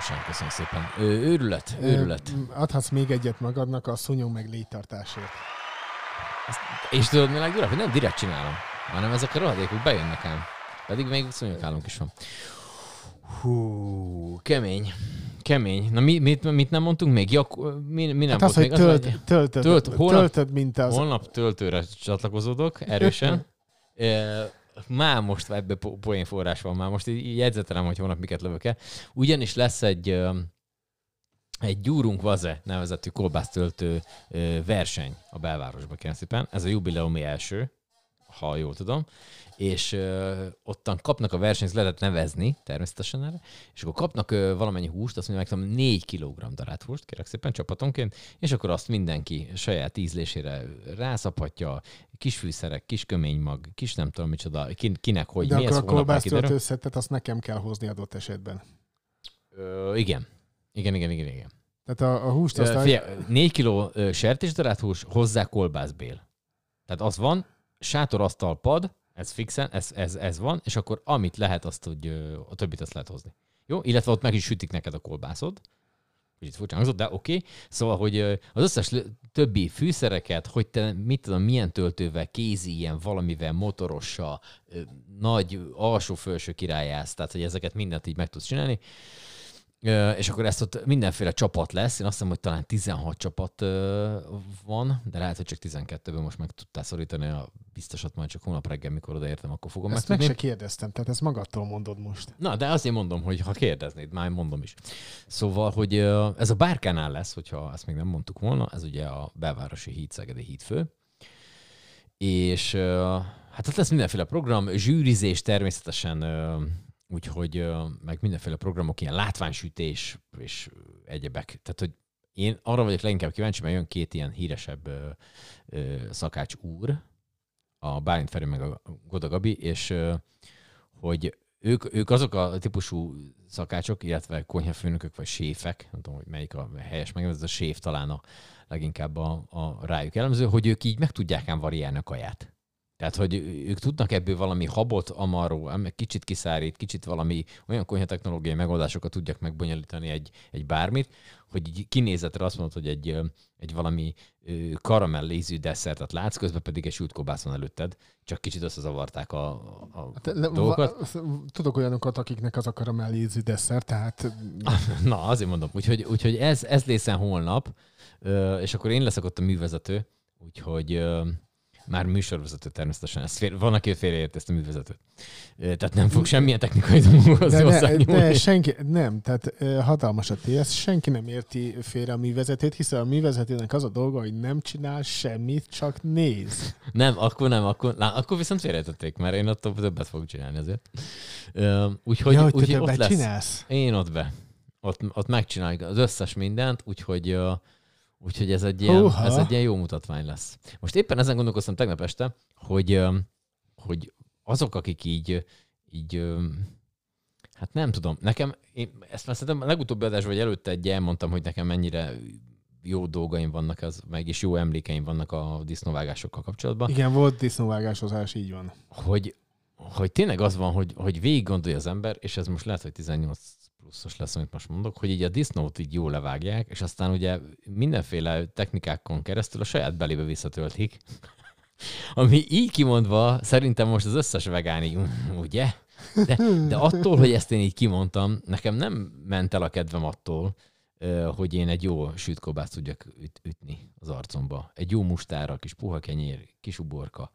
Sem, köszönjük szépen. Ö, őrület, őrület. Ö, Adhatsz még egyet magadnak a szúnyog meg légytartásért. És tudod, mi legdurvább, hogy nem direkt csinálom, hanem ezek a rohadékok bejönnek ám. Pedig még szúnyogálunk is van. Hú, kemény. Kemény. Na mi, mit, mit nem mondtunk még? Jak, mi, mi nem Hát az, volt hogy még? tölt, hogy- töltöd, Tölt- holnap- töltöd, mint az... Holnap töltőre csatlakozódok, erősen. E, Már most ebbe po- poén forrás van, már most így jegyzetelem, hogy holnap miket lövök el. Ugyanis lesz egy, egy Gyúrunk Vaze nevezetű kolbásztöltő verseny a belvárosba, kérem szépen. Ez a jubileumi első, ha jól tudom. És ö, ottan kapnak a versenyt, lehetett nevezni természetesen erre, és akkor kapnak ö, valamennyi húst, azt mondja, meg 4 kg darált húst, kérek szépen csapatonként, és akkor azt mindenki saját ízlésére rászaphatja, kis fűszerek, kis köménymag, kis nem tudom micsoda, ki- kinek hogy, De mi ez akkor a holnap már kiderül. kolbásztöltőszettet azt nekem kell hozni adott esetben. Ö, igen. Igen, igen, igen, igen. Tehát a, a húst azt... Ö, Figyelj, 4 kiló ö, sertésdarált hús, hozzá kolbászbél. Tehát az van, sátorasztal pad, ez fixen, ez, ez, ez van, és akkor amit lehet, azt ö, a többit azt lehet hozni. Jó? Illetve ott meg is sütik neked a kolbászod. Kicsit furcsán hangzott, de oké. Okay. Szóval, hogy az összes többi fűszereket, hogy te mit tudom, milyen töltővel, kézi ilyen valamivel, motorossal, ö, nagy alsó-felső királyász, tehát hogy ezeket mindent így meg tudsz csinálni. És akkor ezt ott mindenféle csapat lesz. Én azt hiszem, hogy talán 16 csapat van, de lehet, hogy csak 12-ből most meg tudtál szorítani a biztosat, majd csak holnap reggel, mikor odaértem, akkor fogom Ezt meg megtudni. se kérdeztem, tehát ezt magadtól mondod most. Na, de azért mondom, hogy ha kérdeznéd, már mondom is. Szóval, hogy ez a Bárkánál lesz, hogyha ezt még nem mondtuk volna, ez ugye a belvárosi híd, Szegedi hídfő. És hát ott lesz mindenféle program, zsűrizés természetesen, úgyhogy meg mindenféle programok, ilyen látványsütés és egyebek. Tehát, hogy én arra vagyok leginkább kíváncsi, mert jön két ilyen híresebb szakács úr, a Bálint Feri meg a Goda Gabi, és hogy ők, ők azok a típusú szakácsok, illetve konyhafőnökök vagy séfek, nem tudom, hogy melyik a helyes megnevezés, ez a séf talán a leginkább a, a rájuk jellemző, hogy ők így meg tudják ám variálni a kaját. Tehát, hogy ők tudnak ebből valami habot, amaró, kicsit kiszárít, kicsit valami olyan konyhatechnológiai megoldásokat tudják megbonyolítani egy, egy bármit, hogy így kinézetre azt mondod, hogy egy, egy valami ö, karamell ízű desszertet látsz, közben pedig egy sült kobász van előtted, csak kicsit összezavarták a, a Hát, le- dolgokat. va- Tudok olyanokat, akiknek az a karamellézű desszert, tehát Na, azért mondom. Úgyhogy, úgyhogy ez, ez lészen holnap, és akkor én leszek ott a művezető, úgyhogy már műsorvezető természetesen. Ez fél, van, aki félreért ezt a művezetőt. Tehát nem fog semmilyen technikai dolgokhoz de, de senki, nem, tehát hatalmas a TS, senki nem érti félre a művezetőt, hiszen a művezetőnek az a dolga, hogy nem csinál semmit, csak néz. Nem, akkor nem, akkor, lá, akkor viszont félretették, mert én attól többet fogok csinálni azért. Úgyhogy, ja, hogy úgyhogy ott lesz. csinálsz? Én ott be. Ott, ott megcsináljuk az összes mindent, úgyhogy, ö, úgyhogy ez, egy ilyen, Húha. ez egy ilyen jó mutatvány lesz. Most éppen ezen gondolkoztam tegnap este, hogy, hogy azok, akik így, így hát nem tudom, nekem, én ezt már szerintem a legutóbbi adásban, vagy előtte egy elmondtam, hogy nekem mennyire jó dolgaim vannak, az, meg is jó emlékeim vannak a disznóvágásokkal kapcsolatban Igen, volt disznóvágásozás, így van. hogy, hogy tényleg az van, hogy, hogy végig gondolja az ember, és ez most lehet, hogy 18 pluszos lesz, amit most mondok, hogy így a disznót így jól levágják, és aztán ugye mindenféle technikákon keresztül a saját belébe visszatöltik. Ami így kimondva szerintem most az összes vegáni, ugye? De, de attól, hogy ezt én így kimondtam, nekem nem ment el a kedvem attól, hogy én egy jó sütkobászt tudjak üt, ütni az arcomba. Egy jó mustára, kis puha kenyér, kis uborka.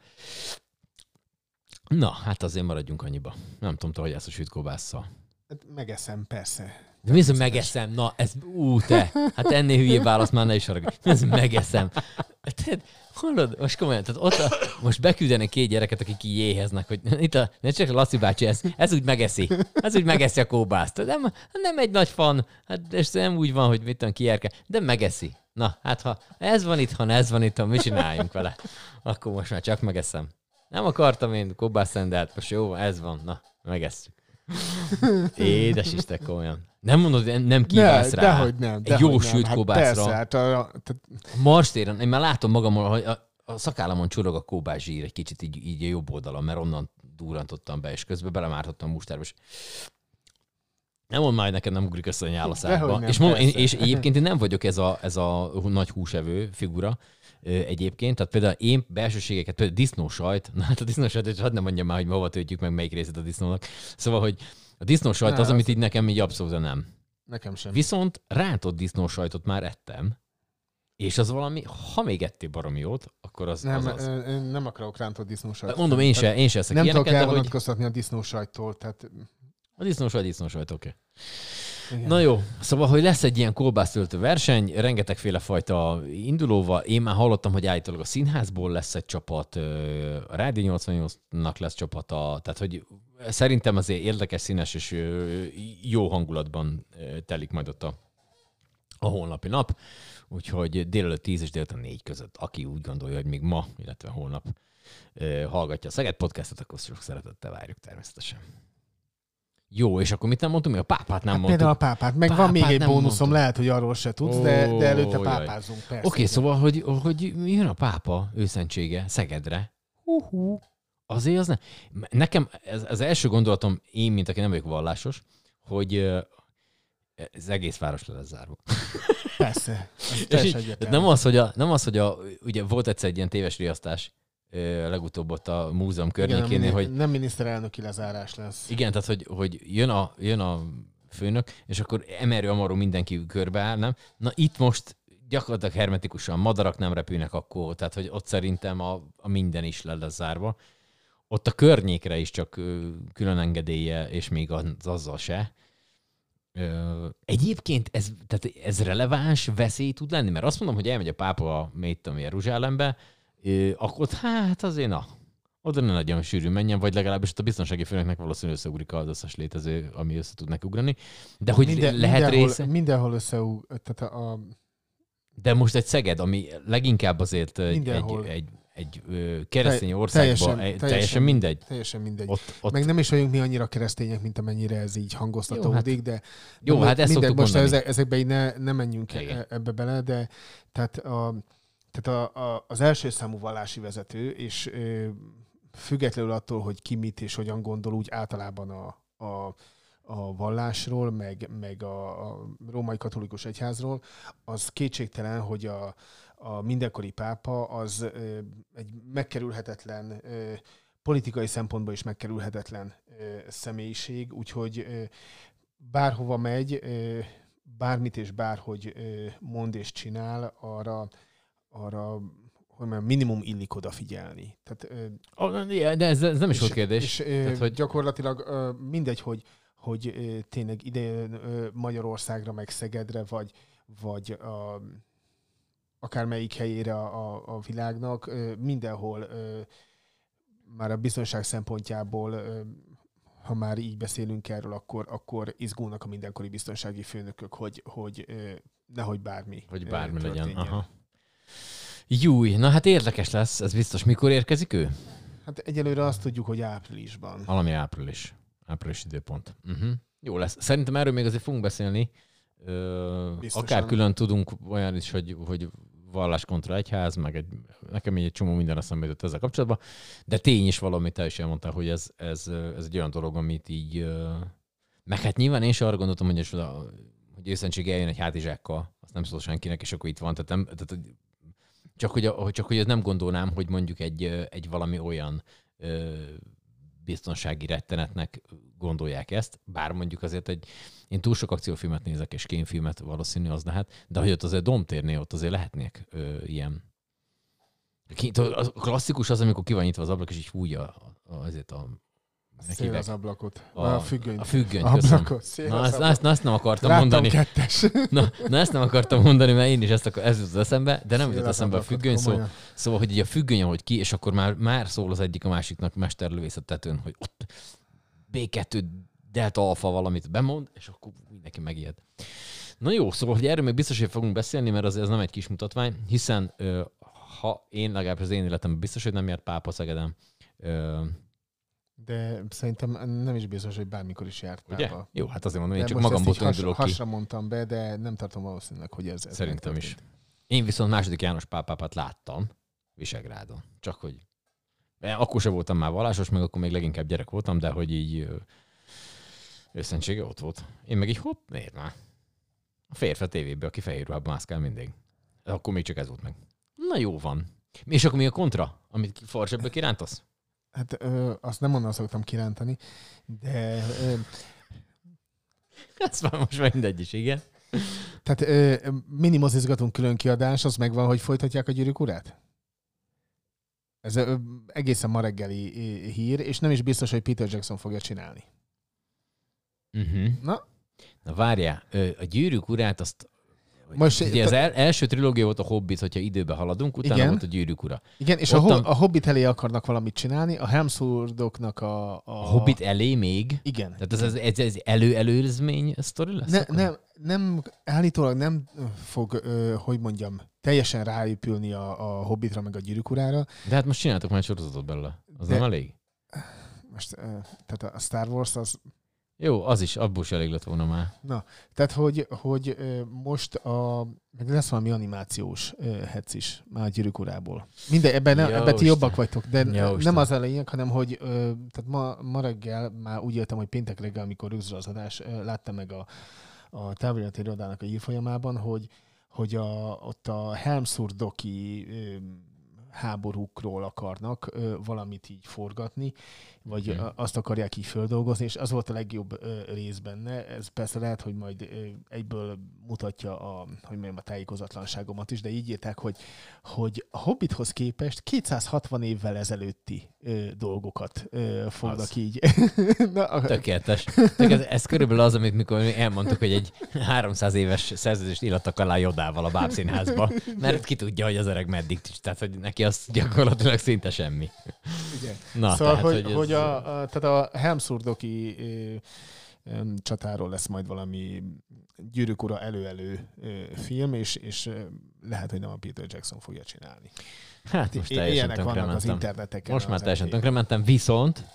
Na, hát azért maradjunk annyiba. Nem tudom, te hogy ezt a sütkobásszal. Hát megeszem, persze. De mi az, megeszem? Na, ez, ú, te, hát ennél hülyébb válasz már ne is haragudj. Az, megeszem? Tehát, hallod, most komolyan, tehát ott a, most beküldenek két gyereket, akik így éheznek, hogy itt a, ne csak a Laci bácsi, ez, ez úgy megeszi. Ez úgy megeszi a kóbászt. Nem, nem egy nagy fan, hát és nem úgy van, hogy mit tudom, kiérke, de megeszi. Na, hát ha ez van itt, ha ez van itt, mit csináljunk vele? Akkor most már csak megeszem. Nem akartam én kóbászt, de hát most jó, ez van, na, megesszük. Édes Isten, komolyan. Nem mondod, nem kívánsz rá. Dehogy nem. Dehogy jó nem. sült hát kóbászra. Persze, hát a, a, tehát Marstéren, én már látom magamon, hogy a, a szakállamon csurog a kóbás zsír egy kicsit így, így a jobb oldalon, mert onnan durrantottam be, és közben belemártottam a mustárba, és nem mond már, neked nem ugrik össze a nyál a nem, És, mondom, én, és egyébként én nem vagyok ez a, ez a nagy húsevő figura, egyébként. Tehát például én belsőségeket, például disznósajt, na hát a disznósajt, hadd nem mondjam már, hogy ma hova töltjük meg, melyik részét a disznónak. Szóval, hogy a disznósajt Ne, az, amit az- így nekem így abszolút nem. nekem sem. Viszont rántott disznósajtot már ettem, és az valami, ha még ettél baromi jót, akkor az nem, az, az. én nem akarok rántott disznósajtot. Mondom, én se, én se eszek Nem tudok ilyeneket, hogy elvonatkoztatni a disznósajttól, tehát a disznósajt, disznósajt, oké. Igen. Na jó, szóval, hogy lesz egy ilyen kolbásztöltő verseny, rengetegféle fajta indulóval. Én már hallottam, hogy állítólag a színházból lesz egy csapat, a Rádi 88-nak lesz csapata, tehát hogy szerintem azért érdekes, színes és jó hangulatban telik majd ott a, a holnapi nap. Úgyhogy délelőtt 10 és délután 4 között, aki úgy gondolja, hogy még ma, illetve holnap hallgatja a Szeged podcastot, akkor sok szeretettel várjuk természetesen. Jó, és akkor mit nem mondtunk? Még a pápát nem Hát mondtuk. például a pápát. Meg van még Pápát egy nem bónuszom, mondtuk. lehet, hogy arról se tudsz, de, de előtte jaj. pápázunk. Persze. Oké, okay, szóval, hogy, hogy jön a pápa őszentsége Szegedre. Hú-hú. Azért az ne... Nekem ez, az első gondolatom, én, mint aki nem vagyok vallásos, hogy ez egész város le lesz zárva. Persze. Ez így, nem az, hogy a, nem az, hogy a, ugye volt egyszer egy ilyen téves riasztás legutóbb ott a múzeum Igen, nem, hogy nem miniszterelnöki lezárás lesz. igen, tehát hogy, hogy jön, a, jön a főnök, és akkor emerő amaró mindenki körbeáll, nem? Na itt most gyakorlatilag hermetikusan madarak nem repülnek akkor, tehát hogy ott szerintem a, a minden is le lesz zárva. Ott a környékre is csak külön engedélye, és még az, azzal se. Ö, egyébként ez, tehát ez releváns veszély tud lenni, mert azt mondom, hogy elmegy a pápa a mit tudom, Jeruzsálembe, akkor hát azért na, oda ne nagyon sűrű menjen, vagy legalábbis ott a biztonsági főnöknek valószínűleg összeugrik az összes létező, ami össze tud neki ugrani. De hogy Minden, lehet mindenhol, része... Mindenhol összeug, tehát a, a De most egy Szeged, ami leginkább azért egy, egy, Mindenhol. egy, egy ö, keresztény országban, teljesen- teljesen, teljesen mindegy. teljesen mindegy. Ott, ott, Meg nem is vagyunk mi annyira keresztények, mint amennyire ez így hangoztatódik, Jó, de jó, de hát ezt mindegy, most mondani. ezek, ezekbe így ne, ne menjünk Igen. e- ebbe bele, de tehát, a, tehát a, a, az első számú vallási vezető, és ö, függetlenül attól, hogy ki mit és hogyan gondol, úgy általában a, a, a vallásról, meg, meg a, a római katolikus egyházról, az kétségtelen, hogy a, a mindenkori pápa az ö, egy megkerülhetetlen, ö, politikai szempontból is megkerülhetetlen ö, személyiség, úgyhogy ö, bárhova megy, ö, bármit és bárhogy ö, mond és csinál, arra, arra hogy mondjam, minimum illik odafigyelni. Tehát, de ez, ez nem is volt kérdés. és Tehát, hogy gyakorlatilag mindegy, hogy, hogy tényleg ide Magyarországra, meg Szegedre, vagy, vagy a, akármelyik helyére a, a, világnak, mindenhol már a biztonság szempontjából, ha már így beszélünk erről, akkor, akkor izgulnak a mindenkori biztonsági főnökök, hogy, hogy nehogy bármi hogy bármi legyen. történjen. Aha. Júj, na hát érdekes lesz, ez biztos. Mikor érkezik ő? Hát egyelőre azt tudjuk, hogy áprilisban. Valami április. Április időpont. Uh-huh. Jó lesz. Szerintem erről még azért fogunk beszélni. Ö, Biztosan. akár külön tudunk olyan is, hogy, hogy vallás kontra egyház, meg egy, nekem így egy csomó minden eszembe jutott ezzel kapcsolatban, de tény is valami, te is elmondtál, hogy ez, ez, ez egy olyan dolog, amit így, meg hát nyilván én is arra gondoltam, hogy, hogy őszentség eljön egy hátizsákkal, azt nem szól senkinek, és akkor itt van, tehát, nem, tehát csak hogy, csak hogy ez nem gondolnám, hogy mondjuk egy, egy valami olyan ö, biztonsági rettenetnek gondolják ezt, bár mondjuk azért egy, én túl sok akciófilmet nézek, és kémfilmet valószínű az lehet, de hogy ott azért domtérnél, ott azért lehetnék ö, ilyen. A klasszikus az, amikor ki van nyitva az ablak, és így fújja a- a- azért a, Szél az ablakot. a, A, függönyt. A függönyt. Ablakot, szél Na, az ezt, ablakot. ezt, na, ezt nem akartam Láttam mondani. kettes. Na, na, ezt nem akartam mondani, mert én is ezt akar, ez jutott eszembe, de nem Szél jutott az eszembe a függöny, szó, komolyan. Szóval, hogy így a függöny, ahogy ki, és akkor már, már szól az egyik a másiknak mesterlövész a tetőn, hogy ott B2 delta alfa valamit bemond, és akkor mindenki megijed. Na jó, szóval, hogy erről még biztos, hogy fogunk beszélni, mert az, ez nem egy kis mutatvány, hiszen ha én legalábbis az én életemben biztos, hogy nem járt pápa Szegeden, ö, De szerintem nem is biztos, hogy bármikor is járt ugye? pápa. Jó, hát azért mondom, én De csak magamból ezt így has, ki. hasra mondtam be, de nem tartom valószínűleg, hogy ez, ez Szerintem is. Én viszont második János pápápát láttam Visegrádon. Csak hogy akkor sem voltam már vallásos, meg akkor még leginkább gyerek voltam, de hogy így őszentsége ott volt. Én meg így hopp, miért már? A férfi a tévébe, aki fehér ruhában mászkál mindig. De akkor még csak ez volt meg. Na jó van. És akkor mi a kontra, amit farsebbe kirántasz? Hát ö, azt nem onnan szoktam kirántani, de ö, Ez már most mindegy is, igen. tehát ö, minimozizgatunk külön kiadás, az megvan, hogy folytatják a gyűrűk urát? Ez ö, egészen ma reggeli hír, és nem is biztos, hogy Peter Jackson fogja csinálni. Uh-huh. Na, Na várjál, a gyűrűk urát azt Most- Ugye az el, első trilógia volt a Hobbit, hogyha időbe haladunk, utána Igen. volt a gyűrűk ura. igen, és a, Ottan- ho- a Hobbit elé akarnak valamit csinálni, a Hemsworthoknak a, a... A Hobbit elé még? Igen. Tehát ez, ez, ez, ez elő-előzmény sztori lesz? Ne, akkor? nem, nem, állítólag nem fog, ö, hogy mondjam, teljesen ráépülni a, a Hobbitra meg a gyűrűk urára. De hát most csináltok már sorozatot belőle. Az De- nem elég? Most, ö, tehát a Star Wars az Jó, az is, abból is elég lett volna már. Tehát, hogy, hogy most a, meg lesz valami animációs hetsz is már a gyűrűk urából. Minden, ebben, ne, Jó ebben ti jobbak vagytok, de Jó nem Isten. az lényeg, hanem hogy tehát ma, ma reggel már úgy éltem, hogy péntek reggel, amikor rögzül az adás, láttam meg a, a távirati irodának a írfolyamában, hogy, hogy a, ott a Helmsur doki ö, háborúkról akarnak ö, valamit így forgatni, vagy ö, azt akarják így földolgozni, és az volt a legjobb ö, rész benne. Ez persze lehet, hogy majd ö, egyből mutatja a, hogy mondjam, a tájékozatlanságomat is, de így írták, hogy, hogy a Hobbithoz képest 260 évvel ezelőtti ö, dolgokat ö, fognak Az. így. Na, a- Tökéletes. Tök ez, ez körülbelül az, amit mikor mi elmondtuk, hogy egy 300 éves szerződést írtak alá Jodával a bábszínházba, mert ki tudja, hogy az öreg meddig tehát hogy neki az gyakorlatilag szinte semmi. igen. Na, szóval, tehát, hogy, ez- hogy a, a, tehát a ö, csatáról lesz majd valami gyűrűk ura elő-elő film, és, és lehet, hogy nem a Peter Jackson fogja csinálni. Hát most teljesen Ilyenek vannak az interneteken. Most már teljesen tönkrementem, viszont,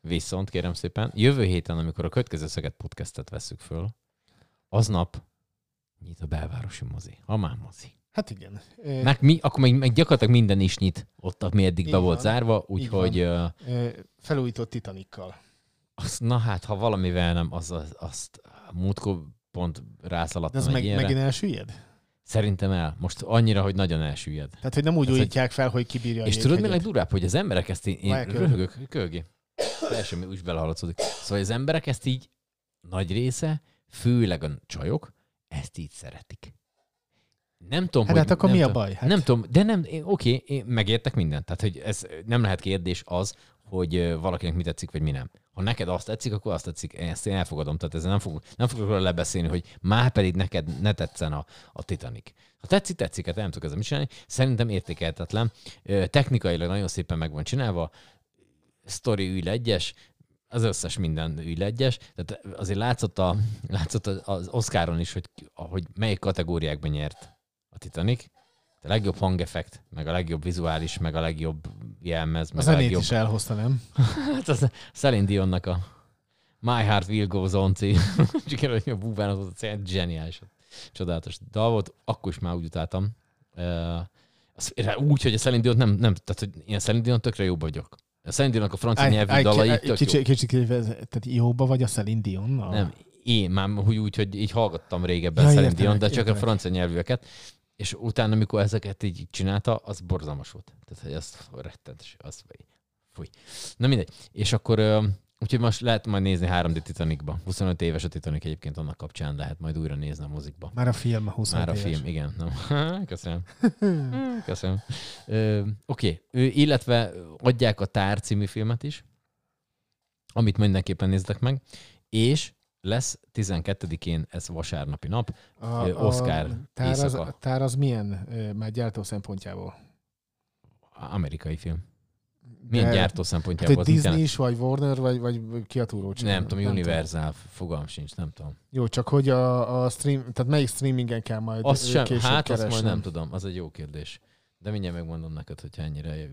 viszont kérem szépen, jövő héten, amikor a következő szöget podcastet veszük föl, aznap nyit a belvárosi mozi, a már mozi. Hát igen. Meg mi, akkor meg, meg gyakorlatilag minden is nyit ott, ami eddig Így be volt van. zárva, úgyhogy Felújított Titanikkal. azt, na hát, ha valamivel nem, az, az, azt múltkor pont De rászaladtam ez egy meg, ilyenre. megint elsüllyed? Szerintem el. Most annyira, hogy nagyon elsüllyed. Tehát, hogy nem úgy Ez egy- újítják fel, hogy kibírja És tudod, mi legdurább, hogy az emberek ezt így, én röhögök, kölgé. Teljesen úgy belehallatszódik. Szóval az emberek ezt így nagy része, főleg a csajok, ezt így szeretik. Nem tudom, Hát, hogy... hát akkor nem mi a baj? Hát, Nem tudom, de nem, én- oké, én megértek mindent. Tehát, hogy ez nem lehet kérdés az, hogy valakinek mi tetszik, vagy mi nem. Ha neked azt tetszik, akkor azt tetszik, ezt én elfogadom. Tehát ezzel nem fogok, nem fogok róla lebeszélni, hogy már pedig neked ne tetszen a, a Titanic. Ha tetszik, tetszik, hát nem tudok ezzel mit csinálni. Szerintem értékeltetlen. Ö, Technikailag nagyon szépen meg van csinálva. Story ül egyes, az összes minden ül egyes. Tehát azért látszott, a, látszott az Oscaron is, hogy, hogy melyik kategóriákban nyert a Titanic. A legjobb hangeffekt, meg a legjobb vizuális, meg a legjobb jelmez, a meg a, zenét legjobb... is elhozta, nem? Hát az Celine Dionnak a My Heart Will Goes On. Csak hogy a búván az volt, az zseniális. Csodálatos dal volt, akkor is már úgy utáltam. Uh, úgy, hogy a Celine Dion nem, nem, tehát hogy én a Celine Dion tökre jobb vagyok. A Celine Dionnak a francia nyelvű dalai tök jó. kicsit, kicsit, tehát jóba vagy a Celine Dionnal? Nem, én már úgy, úgy, hogy így hallgattam régebben Ja, Celine Dion, de csak értelek. a francia nyelvűeket. És utána, amikor ezeket így csinálta, az borzalmas volt. Tehát, hogy az rettenetes, az fúj. Na mindegy. És akkor, úgyhogy most lehet majd nézni 3D Titanicba. 25 éves a Titanic egyébként annak kapcsán lehet majd újra nézni a mozikba. Már a film 20 Már a éves. film, igen. Nem. Köszönöm. Köszönöm. Oké, okay. illetve adják a Tár című filmet is, amit mindenképpen nézzetek meg, és lesz 12-én, ez vasárnapi nap, A, Oscar tár az, éjszaka. a tár az milyen, már gyártó szempontjából? amerikai film. Milyen De- gyártó Hát, szempontjából? mit Disney jelent? is, vagy Warner, vagy, vagy ki a túró csinál? Nem tudom, Universal, fogalm sincs, nem tudom. Jó, csak hogy a, a stream, tehát melyik streamingen kell majd Azt sem, hát azt keresnem. majd nem tudom, az egy jó kérdés. De mindjárt megmondom neked, hogyha ennyire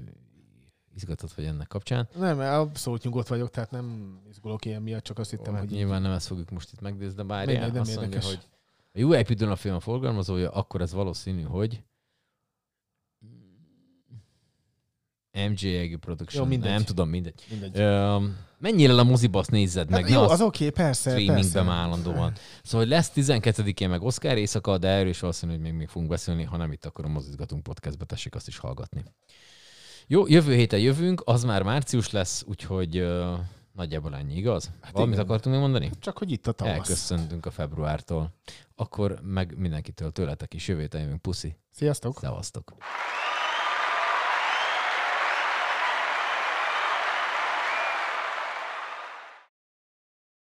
izgatott vagy ennek kapcsán. Nem, abszolút nyugodt vagyok, tehát nem izgulok ilyen miatt, csak azt hittem, Hát hogy így- nyilván nem ezt fogjuk most itt megnézni, de Mindegy, bárjál, nem azt mondja, érdekes. hogy a jó építőn a film a forgalmazója, akkor ez valószínű, hogy MJ Production. Jó, mindegy. Nem tudom, mindegy. mindegy. Ö, mennyire a moziba azt nézzed meg, Hát ne jó, azt az oké, persze, streamingben persze. állandóan. Szóval hogy lesz 12-én meg Oscar éjszaka, de erről is valószínű, hogy még, még fogunk beszélni, ha nem itt, akkor a mozizgatunk podcastbe, tessék azt is hallgatni. Jó, jövő héten jövünk, az már március lesz, úgyhogy uh, nagyjából ennyi, igaz? Hát Valamit igen. akartunk még mondani? Csak hogy itt a tavasz. Elköszöntünk a februártól. Akkor meg mindenkitől, tőletek is jövő héten jövünk. Puszi. Sziasztok! Szevasztok.